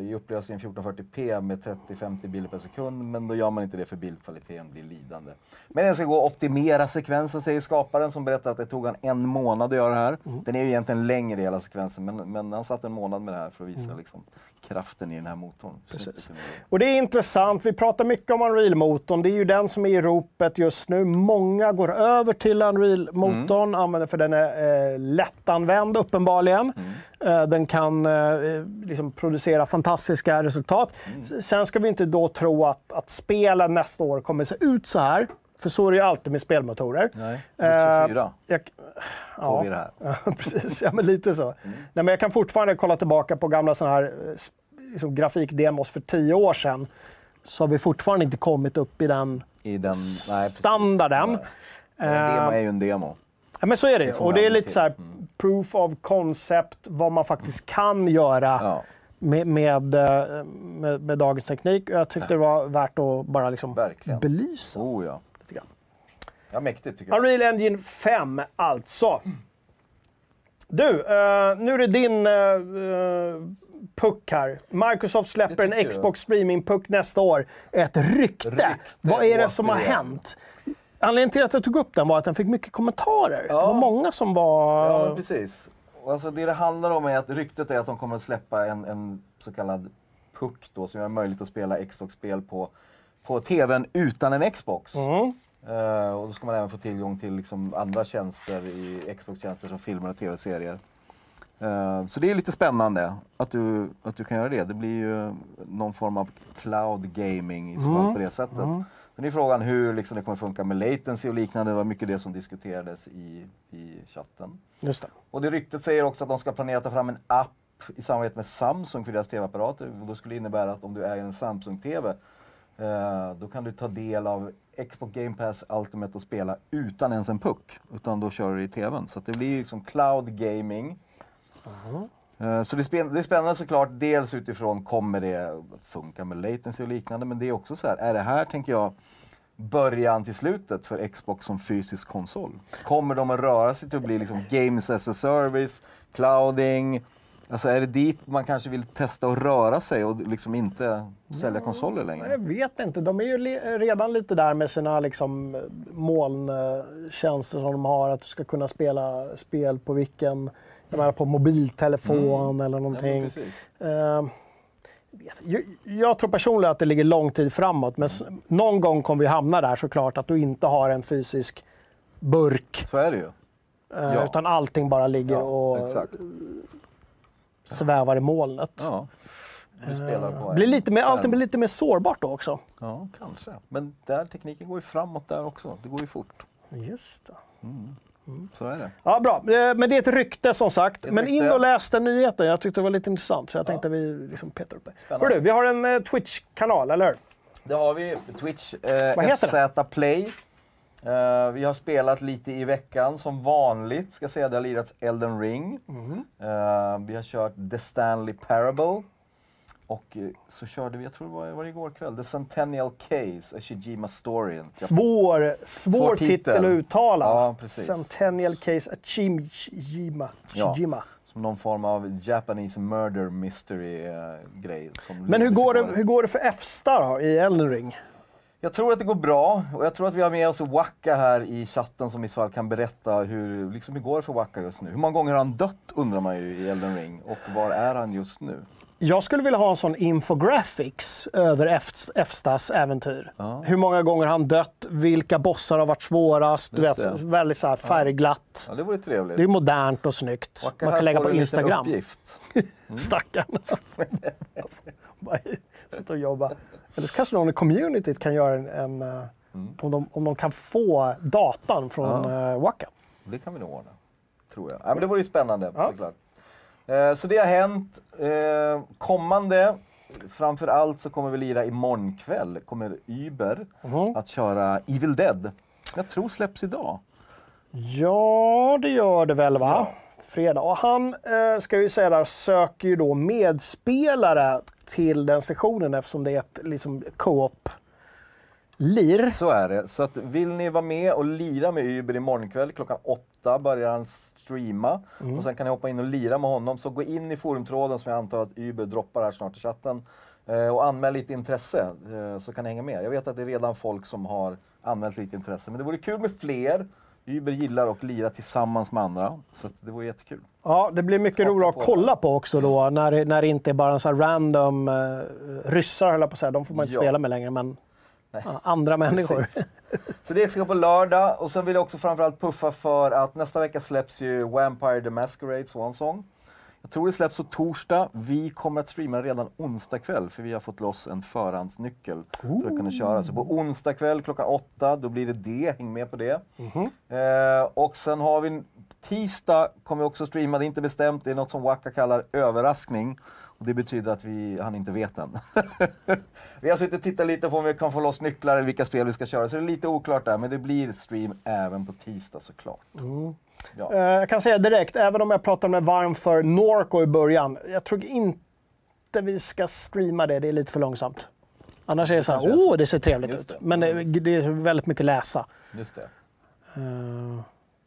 i upplösningen 1440p med 30-50 bilder per sekund men då gör man inte det för bildkvaliteten blir lidande. Men den ska gå att optimera sekvensen säger skaparen som berättar att det tog han en månad att göra det här. Den är ju egentligen längre hela sekvensen men, men han satt en månad med det här för att visa liksom, kraften i den här motorn.
Precis. Och det är intressant. Vi pratar mycket om Unreal-motorn. Det är ju den som är i ropet just nu. Många går över till Unreal-motorn,
Mm.
använder för den är eh, lättanvänd uppenbarligen.
Mm.
Eh, den kan eh, liksom producera fantastiska resultat.
Mm.
Sen ska vi inte då tro att, att spelen nästa år kommer se ut så här. För så är det ju alltid med spelmotorer.
Nej,
Eh,
24
jag,
får vi det här.
Ja, precis. Ja, men lite så.
Mm.
Nej, men jag kan fortfarande kolla tillbaka på gamla såna här eh, liksom, grafikdemos för tio år sedan. Så har vi fortfarande inte kommit upp i den.
I den, nej.
Standarden.
Nej. En demo är ju en demo.
Ja, men så är det.
Får
Och det är lite så här. Proof of concept, vad man faktiskt kan göra
Ja,
med, med, eh, med, med dagens teknik. Jag tyckte det var värt att bara liksom
Verkligen.
belysa
oh ja.
lite grann.
Ja, mäktigt tycker jag.
Unreal Engine 5 alltså. Du, eh, nu är det din uh, puck här. Microsoft släpper en. Xbox streaming-puck nästa år. Ett rykte.
Rykte,
Vad är det som har hänt? Anledningen till att jag tog upp den var att den fick mycket kommentarer.
Ja.
Det var många som var...
Ja, precis. Alltså det det handlar om är att ryktet är att de kommer att släppa en, en så kallad puck då som gör det möjligt att spela Xbox-spel på, på TVn utan en Xbox.
Mm.
Eh, och då ska man även få tillgång till liksom andra tjänster i Xbox-tjänster som filmer och tv-serier. Eh, så det är lite spännande att du, att du kan göra det. Det blir ju någon form av cloud gaming i fall på det sättet. Sen är frågan hur liksom det kommer funka med latency och liknande. Det var mycket det som diskuterades i, i chatten.
Just det.
Och det ryktet säger också att de ska planera att ta fram en app i samarbete med Samsung för deras tv-apparater. Då skulle det innebära att om du äger en Samsung-tv eh, då kan du ta del av Xbox Game Pass Ultimate och spela utan ens en puck. Utan då kör du i tvn. Så det blir liksom cloud gaming. Eh, Så det är, spännande såklart, dels utifrån kommer det att funka med latency och liknande, men det är också så här, är det här, tänker jag, början till slutet för Xbox som fysisk konsol? Kommer de att röra sig till att bli liksom games as a service, clouding? Alltså är det dit man kanske vill testa att röra sig och liksom inte sälja konsoler längre?
Jag vet inte. De är ju redan lite där med sina liksom, molntjänster som de har. Att du ska kunna spela spel på vilken... Jag menar på mobiltelefon eller
Ja, men
någonting.
precis.
Eh, jag jag, tror personligen att det ligger lång tid framåt. Men någon gång kommer vi hamna där såklart. Att du inte har en fysisk burk.
Så är det ju.
eh,
Ja.
Utan allting bara ligger
Ja,
och
exakt.
svävar i molnet.
Ja. Spelar på
Blir lite mer, allting blir lite mer sårbart då också.
Ja, kanske. Men där, tekniken går ju framåt där också. Det går ju fort.
Just det.
Så är det.
Ja, bra. Eh, Men det är ett rykte som sagt.
Ett
Men
rykte.
in och läs den nyheten. Jag tyckte det var lite intressant så jag tänkte vi liksom petar upp det.
Spännande.
Hörru, vi har en eh, Twitch-kanal, eller hur?
Det har vi. Twitch,
Vad
eh,
heter
FZ Play. Eh, vi har spelat lite i veckan som vanligt. Ska säga det har lirats Elden Ring.
Mhm.
Eh, vi har kört The Stanley Parable. Och eh, så körde vi, jag tror det var, var det igår kväll, The Centennial Case, A Shijima Story.
Svår, svår,
Svår
titel.
titel.
att uttala.
Ja, precis.
Centennial Case Achimjima.
Ja.
Shijima.
Som någon form av Japanese murder mystery-grej.
Men hur går, det, hur går det för F-star då, i Elden Ring?
Jag tror att det går bra och jag tror att vi har med oss Waka här i chatten som i så fall kan berätta hur, liksom hur går det för Waka just nu. Hur många gånger har han dött undrar man ju i Elden Ring och var är han just nu?
Jag skulle vilja ha en sån infographics över Efstas äventyr. Hur många gånger han dött, vilka bossar har varit svårast. Du vet, väldigt så färgglatt.
Ja, det vore trevligt.
Det är modernt och snyggt.
Waka,
Man kan lägga på Instagram.
Uppgift.
Stackarn. Bara sitta och jobba. Eller så kanske någon i communityt kan göra en... en eh,
Mm.
om, de, om de kan få datan från
Ja.
uh, Waka.
Det kan vi nog ordna, tror jag. Ja, men det vore ju spännande,
Ja.
såklart. Eh, så det har hänt. Eh, kommande, framför allt så kommer vi lira imorgon kväll, kommer Uber
Mhm.
att köra Evil Dead. Jag tror släpps idag.
Ja, det gör det väl va?
Ja.
Fredag. Och han, eh, ska ju säga där, söker ju då medspelare till den sessionen eftersom det är ett liksom, co-op lir.
Så är det. Så att vill ni vara med och lira med Uber imorgon kväll klockan åtta börjar han streama. Och sen kan ni hoppa in och lira med honom. Så gå in i forumtråden som jag antar att Uber droppar här snart i chatten. Eh, och anmäl lite intresse eh, så kan ni hänga med. Jag vet att det är redan folk som har anmält lite intresse. Men det vore kul med fler. Uber gillar att lira tillsammans med andra. Så det vore jättekul.
Ja, det blir mycket roligt att kolla på också då när när det inte är bara en sån här random eh, ryssar höll jag på att säga. De får man inte
Ja.
spela med längre men ja, andra människor.
Så det ska på lördag och sen vill jag också framförallt puffa för att nästa vecka släpps ju Vampire the Masquerade Swan Song. Jag tror det släpps på torsdag. Vi kommer att streama redan onsdag kväll för vi har fått loss en förhandsnyckel för att kunna köra. Så på onsdag kväll klockan åtta, då blir det det. Häng med på det. Eh, och sen har vi tisdag kommer vi också streama, det är inte bestämt, det är något som Waka kallar överraskning. Och det betyder att vi, han inte vet än. vi har suttit och tittat lite på om vi kan få loss nycklar eller vilka spel vi ska köra. Så det är lite oklart där, men det blir stream även på tisdag såklart. Ja.
Eh, Jag kan säga direkt, även om jag pratade med varm för Norco i början, jag tror inte vi ska streama det, det är lite för långsamt. Annars är det så här, åh det ser trevligt ut. Men det, det är väldigt mycket läsa.
Just det.
Eh,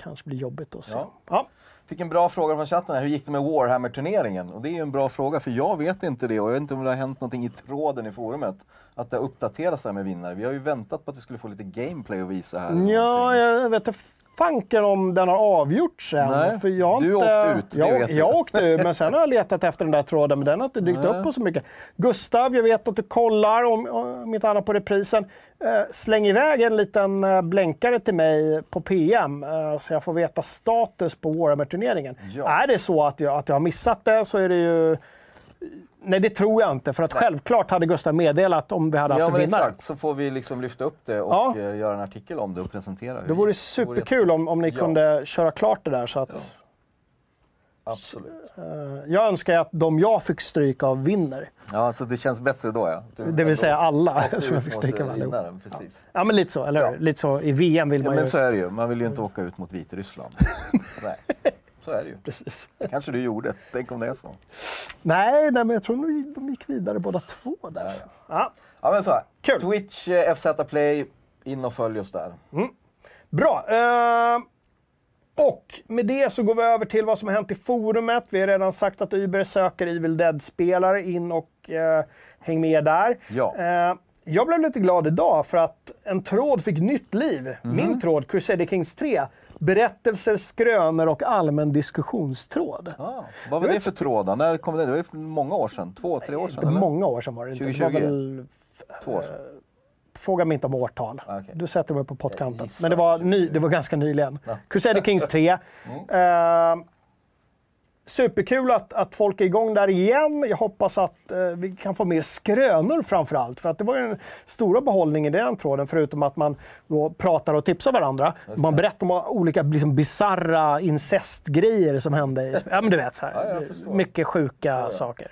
kanske blir jobbigt att se.
Ja.
Ja.
Fick en bra fråga från chatten här, hur gick det med Warhammer-turneringen? Och det är ju en bra fråga, för jag vet inte det och jag vet inte om det har hänt någonting i tråden i forumet. Att det har uppdaterats här med vinnare. Vi har ju väntat på att vi skulle få lite gameplay att visa här.
Ja, jag vet inte fanken om den har avgjorts än.
Nej,
för jag
du
inte,
åkte ut, det
jag,
vet vi.
jag åkte ut, men sen har jag letat efter den där tråden, men den har inte dykt
Nej.
upp på så mycket. Gustav, jag vet att du kollar, om, om inte annat på reprisen. Eh, släng iväg en liten eh, blänkare till mig på PM eh, så jag får veta status på Warhammer-turneringen.
Ja.
Är det så att jag, att jag har missat det så är det ju... Nej, det tror jag inte. För att självklart hade Gustav meddelat om vi hade haft
Ja
en
men
vinnare.
exakt, så får vi liksom lyfta upp det och
Ja.
eh, göra en artikel om det och presentera
Det vore superkul om, om ni
Ja.
kunde köra klart det där. Så att,
Absolut.
eh, jag önskar att de jag fick stryk av vinner.
Ja, så det känns bättre då ja. Du,
Det vill säga alla som jag fick
mot,
stryka
eh,
allihop.
Precis.
Ja, men lite så. Eller?
Ja.
Lite så. I VM vill
Ja,
man
men
ju...
så är det ju, man vill ju inte åka ut mot Vitryssland. Nej, så är det ju.
Precis.
kanske du gjorde, tänk om det är så.
Nej, nej, men jag tror de, de gick vidare båda två där.
Ja,
Ja.
Ja men så här.
Kul.
Twitch, eh, FZ Play, in och följ oss där.
Bra. Eh, och med det så går vi över till vad som har hänt i forumet. Vi har redan sagt att Uber söker Evil Dead-spelare. In och eh, häng med där.
Ja.
Eh, jag blev lite glad idag för att en tråd fick nytt liv.
Mhm.
Min tråd, Crusader Kings 3. Berättelser, skrönor och allmän diskussionstråd.
Ah, vad var det för tråd? När kom det? Det var många år sedan. Två, tre år sedan? Eller?
många år sedan var det inte. Det var
2020?
väl,
Två år sedan.
fråga mig inte om årtal.
Ah, okej.
Du sätter mig på pottkanten. Men det var,
2020.
ny, det var ganska nyligen.
Ja.
Crusader Kings 3. Eh, superkul att, att folk är igång där igen. Jag hoppas att eh, vi kan få mer skrönor framför allt. För att det var ju den stora behållningen i den tråden, förutom att man då pratar och tipsar varandra. Man berättar om olika liksom, bizarra incestgrejer som hände. I, ja, men du vet, så här.
Ja,
mycket sjuka saker.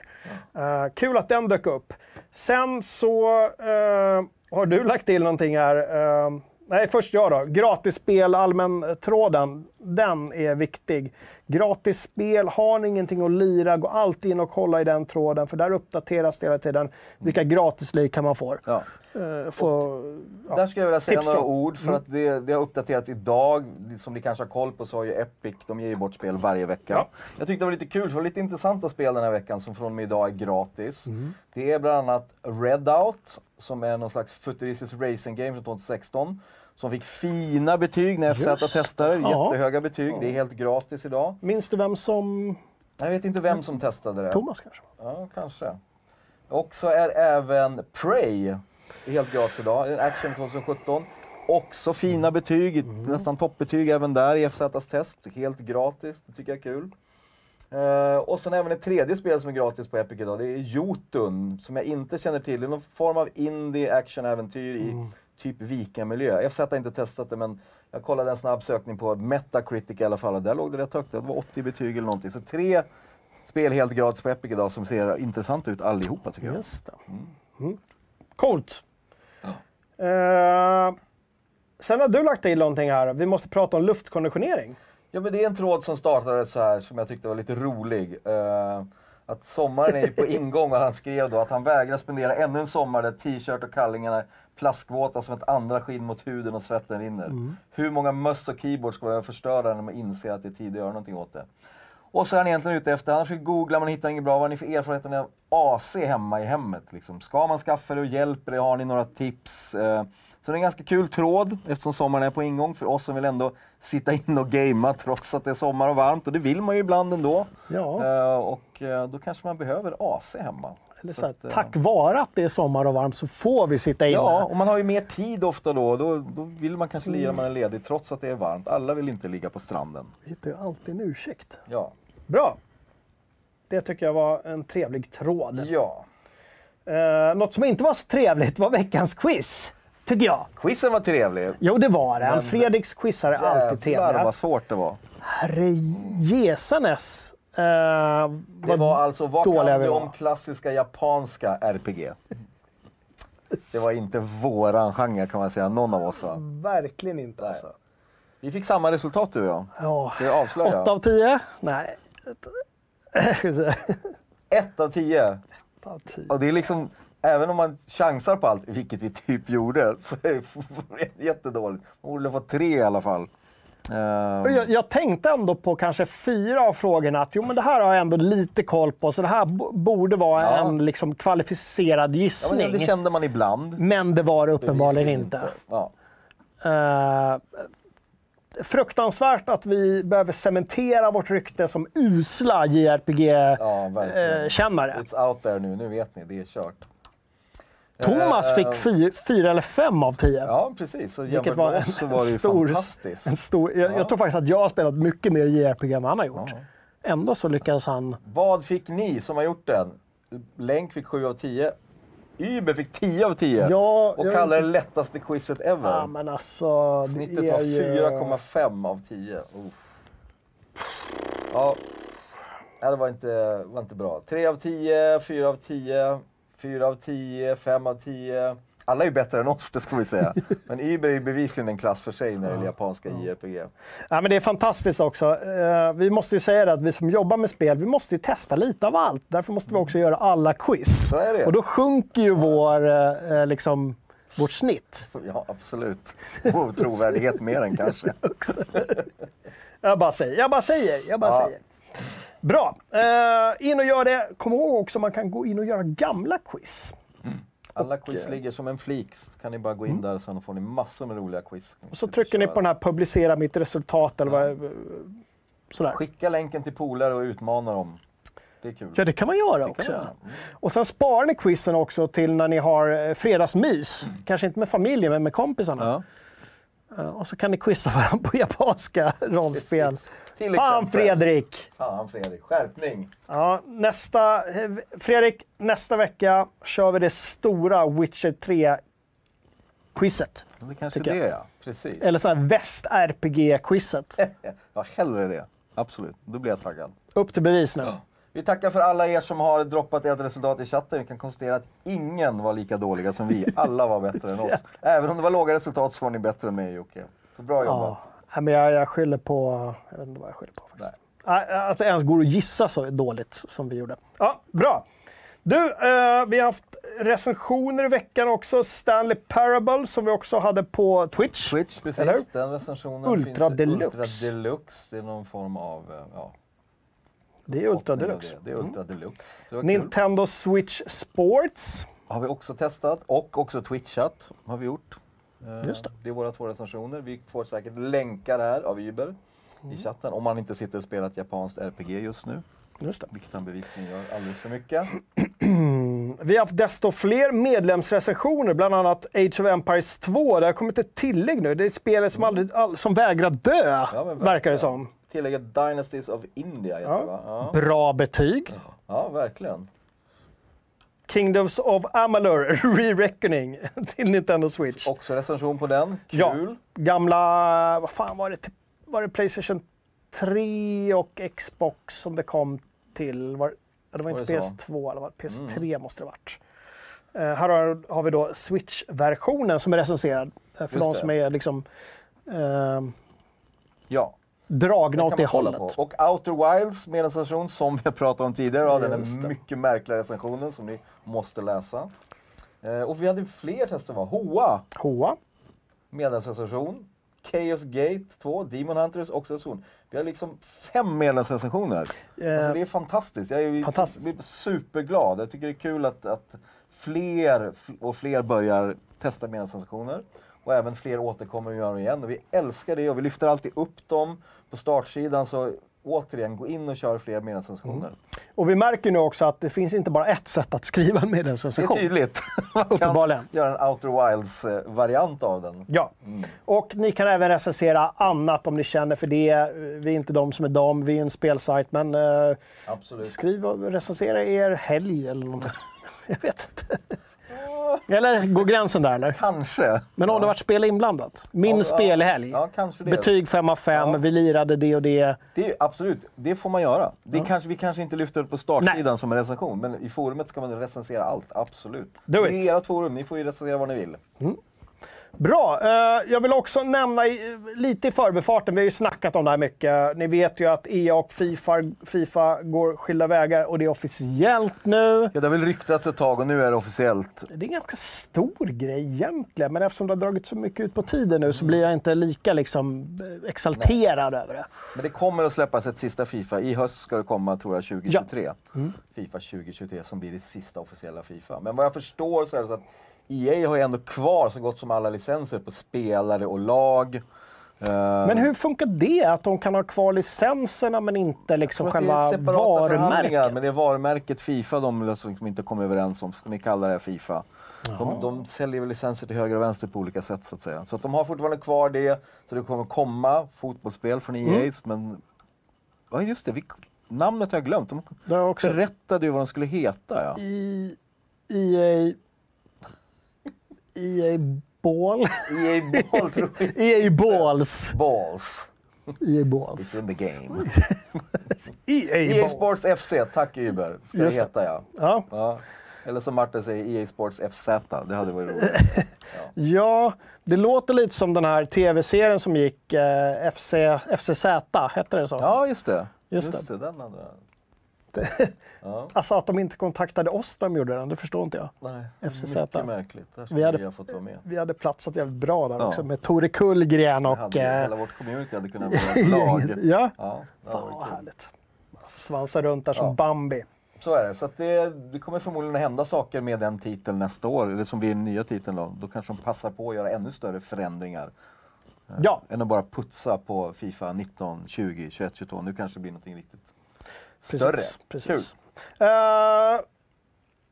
Eh, kul att den dök upp. Sen så eh, har du lagt till någonting här. Eh, nej, först jag då. Gratisspel, allmän-tråden. Den är viktig. Gratis spel, har ni ingenting att lira, gå alltid in och kolla i den tråden. För där uppdateras det hela tiden. Vilka gratislykan man får.
Ja.
Få, ja.
Där skulle jag vilja säga några ord för att det, det har uppdaterats idag. Som ni kanske har koll på så har ju Epic, de ger ju bort spel varje vecka.
Ja.
Jag tyckte det var lite kul, för det var lite intressanta spel den här veckan som från och med idag är gratis. Det är bland annat Redout, som är någon slags futuristisk racing game från 2016. Som fick fina betyg när FZ testade.
Ja.
jättehöga betyg. Det är helt gratis idag.
Minns du vem som
Jag vet inte vem som testade det.
Thomas kanske?
Ja, kanske. Och så är även Prey helt gratis idag. Action 2017. Också fina betyg, nästan toppbetyg även där i FZs test. Helt gratis, det tycker jag är kul. Eh, och sen även ett tredje spel som är gratis på Epic idag. Det är Jotun, som jag inte känner till. Det är någon form av indie action-äventyr i typ Vika-miljö. FZ har inte testat det, men jag kollade en snabb sökning på Metacritic i alla fall. och Där låg det rätt högt. Det var 80 betyg eller någonting. Så tre spel helt gratis på Epic idag som ser intressanta ut allihopa tycker jag.
Just det. Mm. Coolt. Eh, sen har du lagt till någonting här. Vi måste prata om luftkonditionering.
Ja, men det är en tråd som startade så här som jag tyckte var lite rolig. Eh, att sommaren är ju på ingång och han skrev då att han vägrar spendera ännu en sommar där t-shirt och kallingarna plaskvåta som ett andra skinn mot huden och svetten rinner. Hur många möss och keyboards ska jag förstöra när man inser att det är tid att göra någonting åt det? Och så är han egentligen ute efter, han försöker googla men hittar inget bra. Vad har ni för erfarenheter av AC hemma i hemmet? Liksom? Ska man skaffa det och hjälper det? Har ni några tips? Eh, så det är en ganska kul tråd eftersom sommaren är på ingång för oss som vill ändå sitta in och gamea trots att det är sommar och varmt. Och det vill man ju ibland ändå.
Ja.
Eh, och eh, då kanske man behöver AC hemma.
Eller
Så
så
att, eh,
tack vare att det är sommar och varmt så får vi sitta inne.
Ja, och man har ju mer tid ofta då. Då, då vill man kanske lira när man är ledig trots att det är varmt. Alla vill inte ligga på stranden.
Vi hittar ju alltid en ursäkt.
Ja.
Bra. Det tycker jag var en trevlig tråd.
ja.
Eh, något som inte var så trevligt var veckans quiz. Tycker jag.
Quizen var trevlig.
Jo, det var det.
Men-
Fredriks quizar är alltid
Jävlar
trevliga.
vad svårt det var.
Herre jesanes. Eh,
Det var alltså, vad kan du om klassiska japanska RPG? Det var inte våran genre kan man säga, någon av oss va?
Verkligen inte
Nej.
alltså.
Vi fick samma resultat du och jag.
Ja.
Ska jag avslöja?
8 av 10? Nej.
Ett av tio.
8 av 10.
Och det är liksom, även om man chansar på allt, vilket vi typ gjorde, så är det jättedåligt. Man borde få tre i alla fall. Ehm,
Jag, jag tänkte ändå på kanske fyra av frågorna att jo, men det här har jag ändå lite koll på, så det här borde vara
Ja.
en liksom, kvalificerad
ja,
gissning.
men det kände man ibland.
Men det var det uppenbarligen
Bevisligen
inte.
Ja.
Eh, fruktansvärt att vi behöver cementera vårt rykte som usla
Ja, verkligen.
JRPG-kännare.
It's out there nu, nu vet ni, det är kört.
Thomas
Eh,
fick fy, fyra eller fem av tio.
Ja, precis. Så
Vilket var en,
så var det ju
stor,
fantastiskt.
en stor jag,
Ja.
jag tror faktiskt att jag har spelat mycket mer JRPG än vad han har gjort. Ändå så lyckades han...
Vad fick ni som har gjort den? Länk fick 7 av 10. Uber fick 10 av 10.
Ja,
och kallade det lättaste quizet ever.
Ja, men alltså...
Snittet var
ju-
4,5 av 10. Uff. Ja, Ja, det var inte, var inte bra. 3 av 10, 4 av 10, 4 av 10, 5 av 10. Alla är ju bättre än oss, det ska vi säga. Men Uber är ju bevisligen en klass för sig när det gäller japanska JRPG.
Ja, men det är fantastiskt också. Eh, vi måste ju säga det att vi som jobbar med spel, vi måste ju testa lite av allt. Därför måste vi också göra alla quiz.
Så är det.
Och då sjunker ju vår, eh, liksom, vårt snitt.
Ja, absolut. Och trovärdighet mer än kanske.
Jag bara säger, jag bara säger, jag bara
Ja.
säger. Bra, eh, in och gör det. Kom ihåg också att man kan gå in och göra gamla quiz.
Alla quiz ligger som en flik. Så kan ni bara gå in där och sen får ni massor med roliga quiz.
Och så trycker ni på den här publicera mitt resultat eller vad, sådär.
Skicka länken till polare och utmana dem. Det.
Ja, det kan man göra
kan
också.
man göra. Mm.
Och sen sparar ni quizen också till när ni har eh, fredagsmys. Kanske inte med familjen, men med kompisarna.
Ja.
Eh, Och så kan ni quizza varandra på japanska rollspel.
Precis. Till
Fan
exempel.
Fredrik!
Fan Fredrik, skärpning.
Ja, nästa, eh, Fredrik, nästa vecka kör vi det stora Witcher 3-quizet.
Det kanske
Tycker
det
jag.
ja. Precis.
Eller så här väst-RPG-quizet.
Ja, hellre det. Absolut, då blir jag taggad.
Upp till bevis nu.
Vi tackar för alla er som har droppat ert resultat i chatten. Vi kan konstatera att ingen var lika dåliga som vi. Alla var bättre än oss. Även om det var låga resultat så var ni bättre än mig Jocke. Så bra jobbat.
Ja. Nej, men jag, jag skyller på... Jag vet inte vad jag skyller på faktiskt. Nej, Att det ens går att gissa så dåligt som vi gjorde. Ja, bra. Du, eh, vi har haft recensioner i veckan också. Stanley Parable som vi också hade på Twitch.
Twitch, precis.
Eller?
Den recensionen
Ultra
finns.
Deluxe.
Ultra Deluxe. Det är någon form av... eh, Ja,
Det är Ultra Deluxe.
Det, det är Ultra Deluxe. Så det var kul.
Nintendo Switch Sports.
har vi också testat och också twitchat har vi gjort. Eh,
Just det.
det är våra två recensioner. Vi får säkert länkar här av Uber
Mm.
i chatten om man inte sitter och spelar ett japanskt RPG just nu.
Just det.
Vilket han bevisligen gör alldeles för mycket.
Vi har haft desto fler medlemsrecensioner, bland annat Age of Empires 2. Det har kommit ett tillägg nu. Det är ett spel som, aldrig, all, som vägrar dö,
Ja,
verkar det som.
Tillägget Dynasties of India heter det? Ja.
Bra betyg.
ja, verkligen.
Kingdoms of Amalur Re-Reckoning till Nintendo Switch.
Också recension på den. Kul.
Ja, gamla, vad fan var det? Var det Playstation 3 och Xbox som det kom till? Var, det var
Var
inte
det så?
PS2, eller var det PS3 måste det ha varit. Eh, här har, har vi då Switch-versionen som är recenserad. eh, för
Just
de
det.
som är liksom eh,
Ja.
Dragna åt det hållet.
på. Och Outer Wilds med recension som vi har pratat om tidigare. Ja, den är mycket märkliga recensionen som ni måste läsa. Eh, och vi hade fler tester va? Hoa
Hoa.
medlemsrecension. Chaos Gate 2, Demon Hunters också recension. Vi har liksom fem medlemsrecensioner.
Eh,
Alltså det är fantastiskt. Jag är
Fantastiskt.
su- superglad. Jag tycker det är kul att, att fler och fler börjar testa medlemsrecensioner. Och även fler återkommer och gör det igen. Och vi älskar det och vi lyfter alltid upp dem på startsidan. Så återigen, gå in och kör fler medlemsrecensioner.
Och vi märker nu också att det finns inte bara ett sätt att skriva en
Det är
medlemsrecension.
tydligt. Man kan göra en Outer Wilds-variant av den.
Ja, och ni kan även recensera annat om ni känner för det. Vi är inte de som är de, vi är en spelsajt. Men eh, skriv och recensera er helg eller någonting. Jag vet inte. Eller går gränsen där eller?
Kanske.
Men om det varit spel inblandat? Min
Ja,
spelhelg.
Ja, kanske det.
Betyg 5 av 5,
Ja.
vi lirade det och det.
Det är, absolut, det får man göra. Det kanske, vi kanske inte lyfter upp på startsidan
Nej.
som en recension, men i forumet ska man recensera allt. Absolut.
Do
det är
it.
ert forum, ni får ju recensera vad ni vill.
Bra. Eh, jag vill också nämna lite i förbifarten, vi har ju snackat om det här mycket. Ni vet ju att EA och Fifa, Fifa går skilda vägar och det är officiellt nu.
Ja, det har väl ryktats ett tag och nu är det officiellt.
Det är en ganska stor grej egentligen, men eftersom det har dragit så mycket ut på tiden nu så blir jag inte lika liksom, eh, exalterad över det.
Men det kommer att släppas ett sista Fifa. I höst ska det komma, tror jag, 2023. Fifa 2023 som blir det sista officiella Fifa. Men vad jag förstår så är det så att EA har ju ändå kvar så gott som alla licenser på spelare och lag. Eh,
Men hur funkar det? Att de kan ha kvar licenserna men inte liksom själva varumärket?
men det är varumärket Fifa de liksom inte kommer överens om. Ska ni kalla det Fifa? De, de säljer licenser till höger och vänster på olika sätt så att säga. Så att de har fortfarande kvar det. Så det kommer komma fotbollsspel från
Mm.
EA. Men ja, just det. Vi, namnet har jag glömt. De berättade ju vad de skulle heta. Ja.
I EA... EA Ball?
EA Ball tror jag.
EA Balls.
Balls.
EA
It's
Balls.
in the game.
EA
EA. Sports FC, tack Uber. Ska
Just
det
det.
heta ja.
Ja.
ja. Eller som Martin säger, EA Sports FZ. Det hade varit roligt.
ja, det låter lite som den här tv-serien som gick, eh, FC, FCZ, hette det så?
Ja, just det.
Just det.
Den hade
Alltså att de inte kontaktade oss när de gjorde den, det förstår inte jag.
Nej,
FCZ.
mycket märkligt.
Vi
vi,
hade-
ha fått vara med.
Vi hade platsat jävligt bra där
Ja.
också med Tore Kullgren och...
hade,
eh,
hela vårt community hade kunnat vara ett lag.
ja,
Ja,
fan vad härligt. Svansa runt där som
Ja.
Bambi.
Så är det. Så det, det kommer förmodligen att hända saker med den titeln nästa år, eller som blir den nya titeln då. Då kanske de passar på att göra ännu större förändringar.
Ja,
Än att bara putsa på Fifa 19, 20, 21, 22. Nu kanske det blir någonting riktigt
precis.
större.
precis. Eh,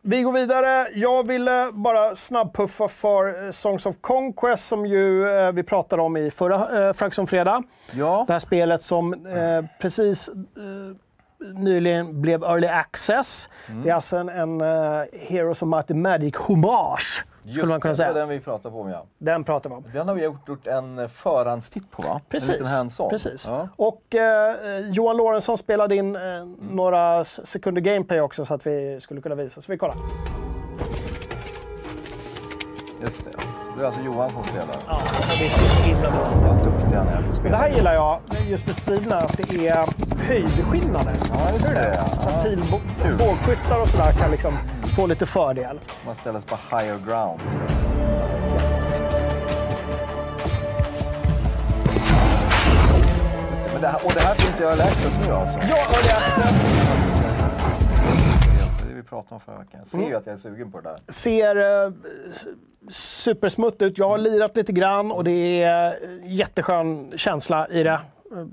vi går vidare. Jag ville bara snabbpuffa för eh, Songs of Conquest som ju eh, vi pratade om i förra uh, Frax om fredag.
Kul. Ja,
Det här spelet som eh, precis eh, nyligen blev Early Access.
Mm.
Det är alltså en, en eh, Heroes of Might and Magic hommage, skulle
just
man kunna
det, det var
säga.
den vi pratade om ja.
Den pratar vi om.
Den har vi gjort, en förhandstitt på va?
Precis. precis.
Ja.
Och eh, Johan Lorentzon spelade in eh, några s- sekunder gameplay också så att vi skulle kunna visa. Så vi kollar.
Just det. Det är alltså Johan som spelar.
Ja, det är så himla mysigt.
Vad duktig han är på att
Det här gillar jag, just med striderna, att det är höjdskillnader.
Ja, just det.
Att
Ja. Kul.
bågskyttar och sådär kan liksom få lite fördel.
Man ställer sig på higher ground. Det, men det här, och det här finns i Early Access nu alltså?
Ja, det är
Det det vi pratade om förra veckan. Jag ser ju att jag är sugen på det där.
ser eh, supersmutt ut. Jag har lirat lite grann och det är eh, jätteskön känsla i det. Eh,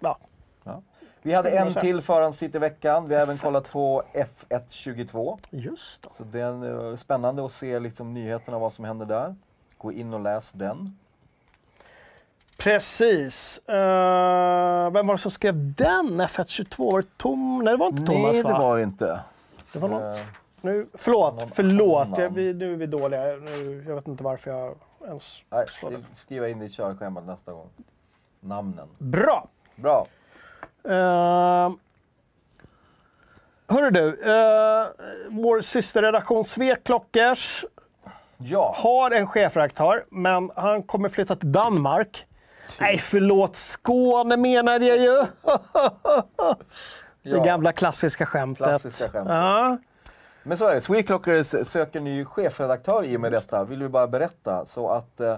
Ja.
Ja. Vi hade en till förhandstitt i veckan. Vi har även kollat på F122.
Just det.
Så det är eh, spännande att se liksom nyheterna, vad som händer där. Gå in och läs den.
Precis. Uh, vem var det som skrev den? F122? Var det Tom? Nej, det var inte Thomas
Nej, det
va?
var det inte.
Det var någon... nu, förlåt,
någon
förlåt.
annan.
Jag, vi, nu är vi dåliga. Nu, jag vet inte varför jag ens...
Nej, skriv- skriva in det i körschemat nästa gång. Namnen.
Bra!
Bra.
Uh, hörru du, uh, vår systerredaktion Sveklockers
Ja,
har en chefredaktör, men han kommer flytta till Danmark. Nej, förlåt, Skåne menade jag ju. Det
ja.
gamla klassiska skämtet.
Klassiska skämtet.
Ja.
Men så är det. Sweclockers söker ny chefredaktör i och med detta, vill vi bara berätta. Så att eh,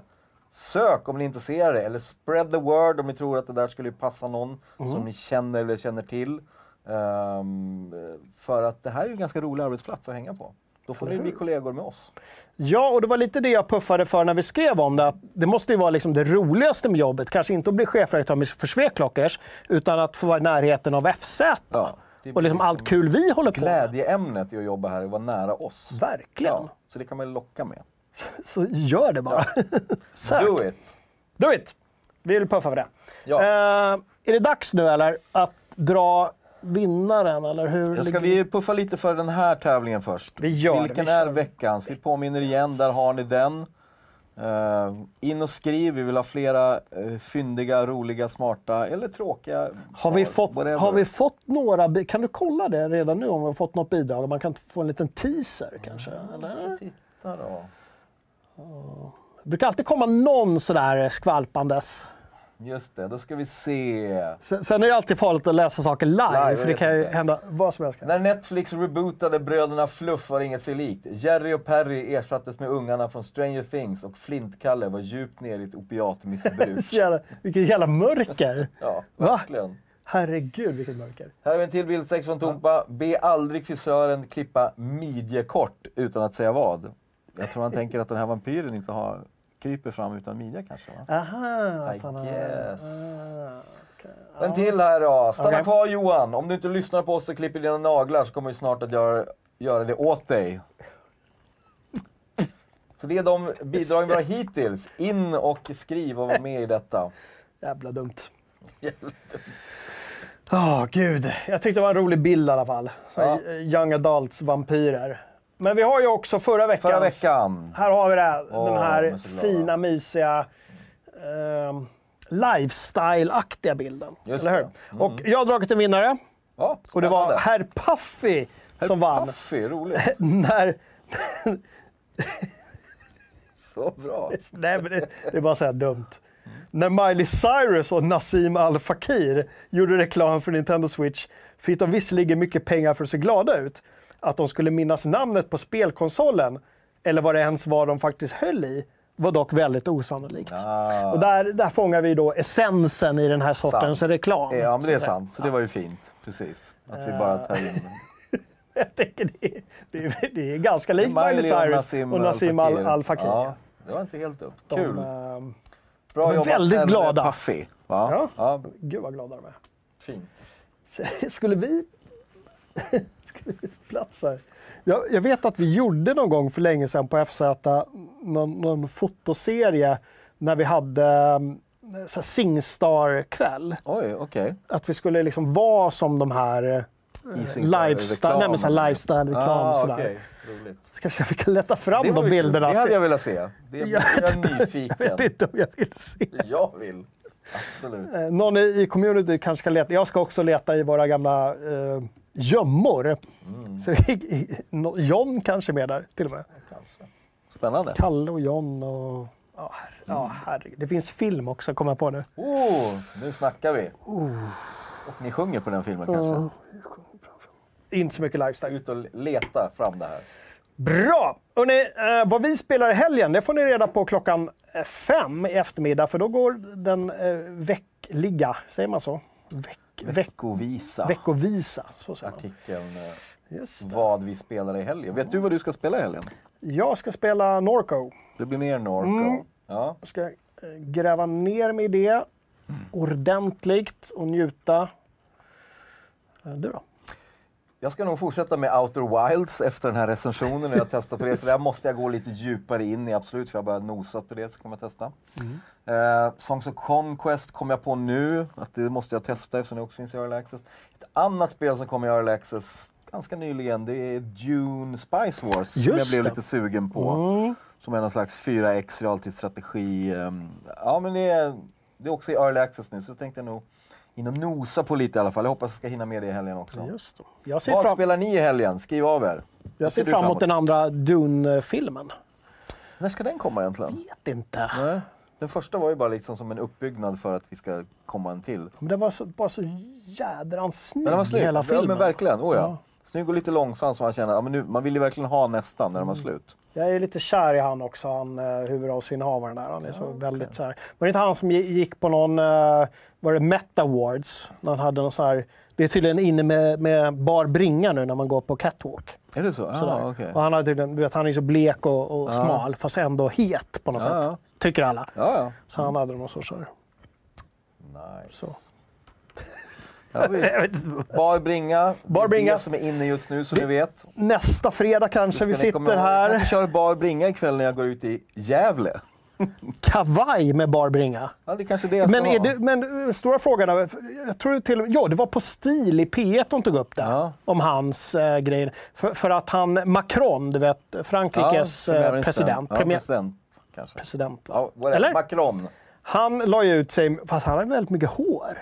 sök om ni är intresserade, eller spread the word om ni tror att det där skulle passa någon
Mm.
som ni känner eller känner till. Ehm, för att det här är ju en ganska rolig arbetsplats att hänga på. Då får ni bli kollegor med oss.
Ja, och det var lite det jag puffade för när vi skrev om det. Att det måste ju vara liksom det roligaste med jobbet. Kanske inte att bli chefredaktör för Sveklockers, utan att få vara i närheten av FZ.
Ja,
och liksom allt kul vi håller på med.
Glädjeämnet i att jobba här är att vara nära oss.
Verkligen.
Ja, så det kan man locka med.
Så gör det bara. Sök.
Do it!
Do it! Vi vill puffa för det.
Ja.
Eh, är det dags nu eller? Att dra vinnaren eller hur?
Ja, ska vi puffa lite för den här tävlingen först?
Vi gör det,
Vilken
vi
är veckans? Vi påminner igen, där har ni den. Eh, in och skriv, vi vill ha flera uh, fyndiga, roliga, smarta eller tråkiga
Har vi, fått,
whatever.
har vi fått några, kan du kolla det redan nu om vi har fått något bidrag? Man kan få en liten teaser kanske? Eller?
Titta då.
Det brukar alltid komma någon sådär skvalpandes.
Just det, då ska vi se.
Sen, sen är det alltid farligt att läsa saker live,
Live,
för det kan ju hända vad som helst.
När Netflix rebootade Bröderna Fluff var inget sig likt. Jerry och Perry ersattes med ungarna från Stranger Things och Flint-Kalle var djupt ner i ett opiatmissbruk.
Jävla, vilket jävla mörker!
ja,
Va?
verkligen.
Herregud vilket mörker.
Här har vi en till bild, sex från Tompa. Be aldrig frisören klippa midjekort utan att säga vad. Jag tror han tänker att den här vampyren inte har, kryper fram utan midja kanske. Va?
Aha,
I
ah,
guess.
ah, okej.
En till här då. Stanna
Okej.
kvar Johan. Om du inte lyssnar på oss och klipper dina naglar så kommer vi snart att göra, göra det åt dig. Så det är de bidragen vi har hittills. In och skriv och var med i detta.
Jävla dumt. Åh gud, jag tyckte det var en rolig bild i alla fall.
Ja.
Young adults vampyrer. Men vi har ju också förra veckan.
Förra veckan.
Här har vi det.
Åh,
den
de
här fina, mysiga ehm, lifestyle-aktiga bilden.
Just
eller hur?
Mm.
Och jag har dragit en vinnare.
Ja,
Och det var herr Puffy som vann.
Puffy, roligt.
När,
Så bra.
nej, men det, det är bara så här dumt. När Miley Cyrus och Nassim Al Fakir gjorde reklam för Nintendo Switch fick de visserligen mycket pengar för att se glada ut. Att de skulle minnas namnet på spelkonsolen, eller vad det ens var de faktiskt höll i, var dock väldigt osannolikt.
Ah.
Och där, där fångar vi då essensen i den här sortens
Sant.
reklam.
Ja, men det är sant. Så det var ju fint. Precis. Att vi bara tar in...
Jag tänker det, är- det, är- det är ganska likt Miley Cyrus
Nassim
och Nassim Al,
Al-Fakir.
Al.
Ja, det var inte helt.
De,
Kul.
ehm,
Bra
de är
jobbat
väldigt
herr
glada.
Puffy. Va?
Ja.
Ja.
Gud vad glada de är.
Fint.
Skulle vi... Plats här? Jag, jag vet att vi gjorde någon gång för länge sedan på FZ någon, någon fotoserie när vi hade här Singstar-kväll.
Okej.
Att vi skulle liksom vara som de här eh, lifestyle-reklam.
Ah,
sådär.
okej. Roligt.
Ska vi se om vi kan leta fram de bilderna.
Det hade jag velat se. Det
Jag
är nyfiken.
Jag vet inte om jag vill se.
Jag vill. Absolut.
Eh, Någon i community kanske kan leta. Jag ska också leta i våra gamla eh, gömmor.
Mm.
Så, John kanske är med där till och med.
Kanske. Spännande.
Kalle och John och... Ja, herre, ja, herregud. Det finns film också, kommer jag på nu.
Oh, nu snackar vi. Och ni sjunger på den filmen kanske?
Inte så mycket lifestyle.
Ut och leta fram det här.
Bra! Hörrni, eh, vad vi spelar i helgen, det får ni reda på klockan eh, fem i eftermiddag. För då går den eh, veckliga, säger man så? Veck, veck,
Veckovisa.
veckovisa. Så säger man.
Artikeln eh,
Just det.
vad vi spelar i helgen. Vet du vad du ska spela i helgen?
Jag ska spela Norco.
Det blir mer Norco.
Mm.
Ja.
Jag ska eh, gräva ner mig i det ordentligt och njuta. Eh, Du då?
Jag ska nog fortsätta med Outer Wilds efter den här recensionen jag testar på det. Så där måste jag gå lite djupare in i, absolut, för jag har bara nosat på det, så kommer jag testa. Eh, Songs of Conquest kom jag på nu, att det måste jag testa eftersom det också finns i Early Access. Ett annat spel som kom i Early Access ganska nyligen, det är Dune Spice Wars, som jag
Just
blev
det.
lite sugen på. Som är någon slags 4X realtidsstrategi. ehm, Ja, men det är, det är också i Early Access nu, så då tänkte jag nog in och nosa på lite i alla fall. Jag hoppas jag ska hinna med det i helgen också.
Just det. Jag ser
Vad
fram,
spelar ni i helgen? Skriv av er.
jag ser
du
fram emot den andra Dune-filmen.
När ska den komma egentligen?
Vet inte.
Nej. Den första var ju bara liksom som en uppbyggnad för att vi ska komma en till.
Men den var så, bara så jädrans snygg,
den var snygg.
hela
Ja,
filmen.
men verkligen. Oh, ja.
Ja.
Snygg och lite långsam så man känner ja, man vill ju verkligen ha nästan när de har
Mm.
slut.
Jag är lite kär i han också, han eh, huvudrollsinnehavaren där. Han är så väldigt så här. Var det inte han som gi- gick på någon, eh, var det Met Awards? När han hade någon så här, det är tydligen inne med, med bar bringa nu när man går på catwalk.
Är det så? Ja, okej.
Och han, tydligen, vet, han är så blek och, och smal, fast ändå het på något
Ja,
sätt.
ja.
Tycker alla.
Ja, ja.
Så han hade någon sorts...
Nice.
Så.
Ja,
inte.
Bar Bringa.
Bar
Det
Bringa.
Det som är inne just nu, så ni vet.
Nästa fredag kanske vi sitter
ihåg. Jag
här.
kanske kör Bar Bringa ikväll när jag går ut i Gävle.
Kavaj med bar bringa.
Ja, det är kanske det jag ska
Men,
ha.
det, men eh, stora frågan, jag tror till ja, det var på stil i P1 de tog upp det.
Ja.
Om hans eh, grejer. För, för att han, Macron, du vet Frankrikes eh,
premiärministern.
president.
Ja,
premiär-
president kanske.
president?
Ja.
Eller?
Macron.
Han la ju ut sig, fast han har väldigt mycket hår.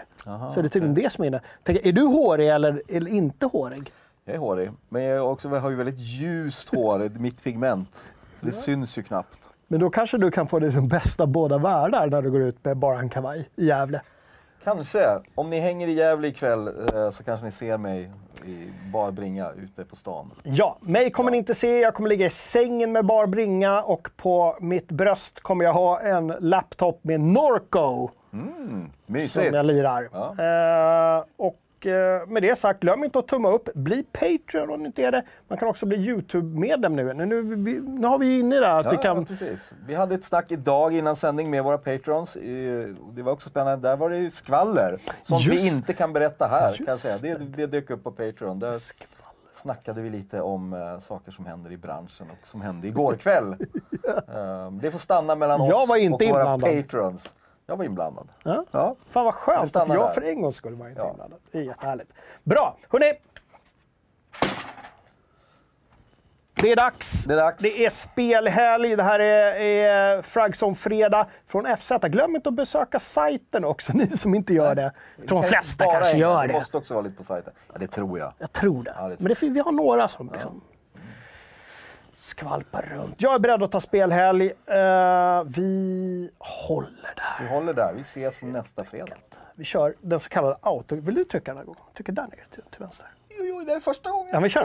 Så det är tydligen det som är inne. Tänker, Är du hårig eller, eller inte hårig?
Jag är hårig, men jag, också, jag har ju väldigt ljust hår, mitt pigment. Så det syns ju knappt.
Men då kanske du kan få det som bästa båda världar när du går ut med bara en kavaj i Gävle.
Kanske. Om ni hänger i Gävle ikväll eh, så kanske ni ser mig i Bar Bringa ute på stan.
Ja, mig kommer ni inte se. Jag kommer ligga i sängen med bar bringa och på mitt bröst kommer jag ha en laptop med Norco som
Mysigt!
jag lirar.
Ja.
Eh, och eh, med det sagt, glöm inte att tumma upp. Bli Patreon om ni inte är det. Man kan också bli YouTube-medlem nu. Nu, nu, nu har vi inne där att
Ja,
vi kan...
precis. Vi hade ett snack idag innan sändning med våra patrons. Eh, Det var också spännande. Där var det ju skvaller. Sånt
Just-
vi inte kan berätta här. Kan jag säga. Det, det dök upp på Patreon. Där snackade vi lite om eh, saker som händer i branschen och som hände igår kväll. Eh, det får stanna mellan oss och våra
inblandad.
patrons. Jag var inblandad.
Ja.
Ja.
Fan vad skönt att jag
där.
för en gång skulle vara inte
Ja.
inblandad. Det är jättehärligt. Bra, hörni. Det är dags.
Det är dags.
Det är spelhelg. Det här är, är Fragson fredag från FZ. Glöm inte att besöka sajten också, ni som inte gör det. Jag tror de flesta kanske gör
Det
det.
måste också vara lite på sajten. Ja, det tror jag.
Jag tror det.
Ja, det tror
Men det, vi har några som liksom skvalpar runt. Jag är beredd att ta spelhelg. Eh, vi håller där.
Vi håller där. Vi ses nästa fredag.
Vi kör den så kallade auto... Vill du trycka den här gången? Trycker där nere till, till vänster.
Oj, oj, det är första gången.
Ja, vi kör.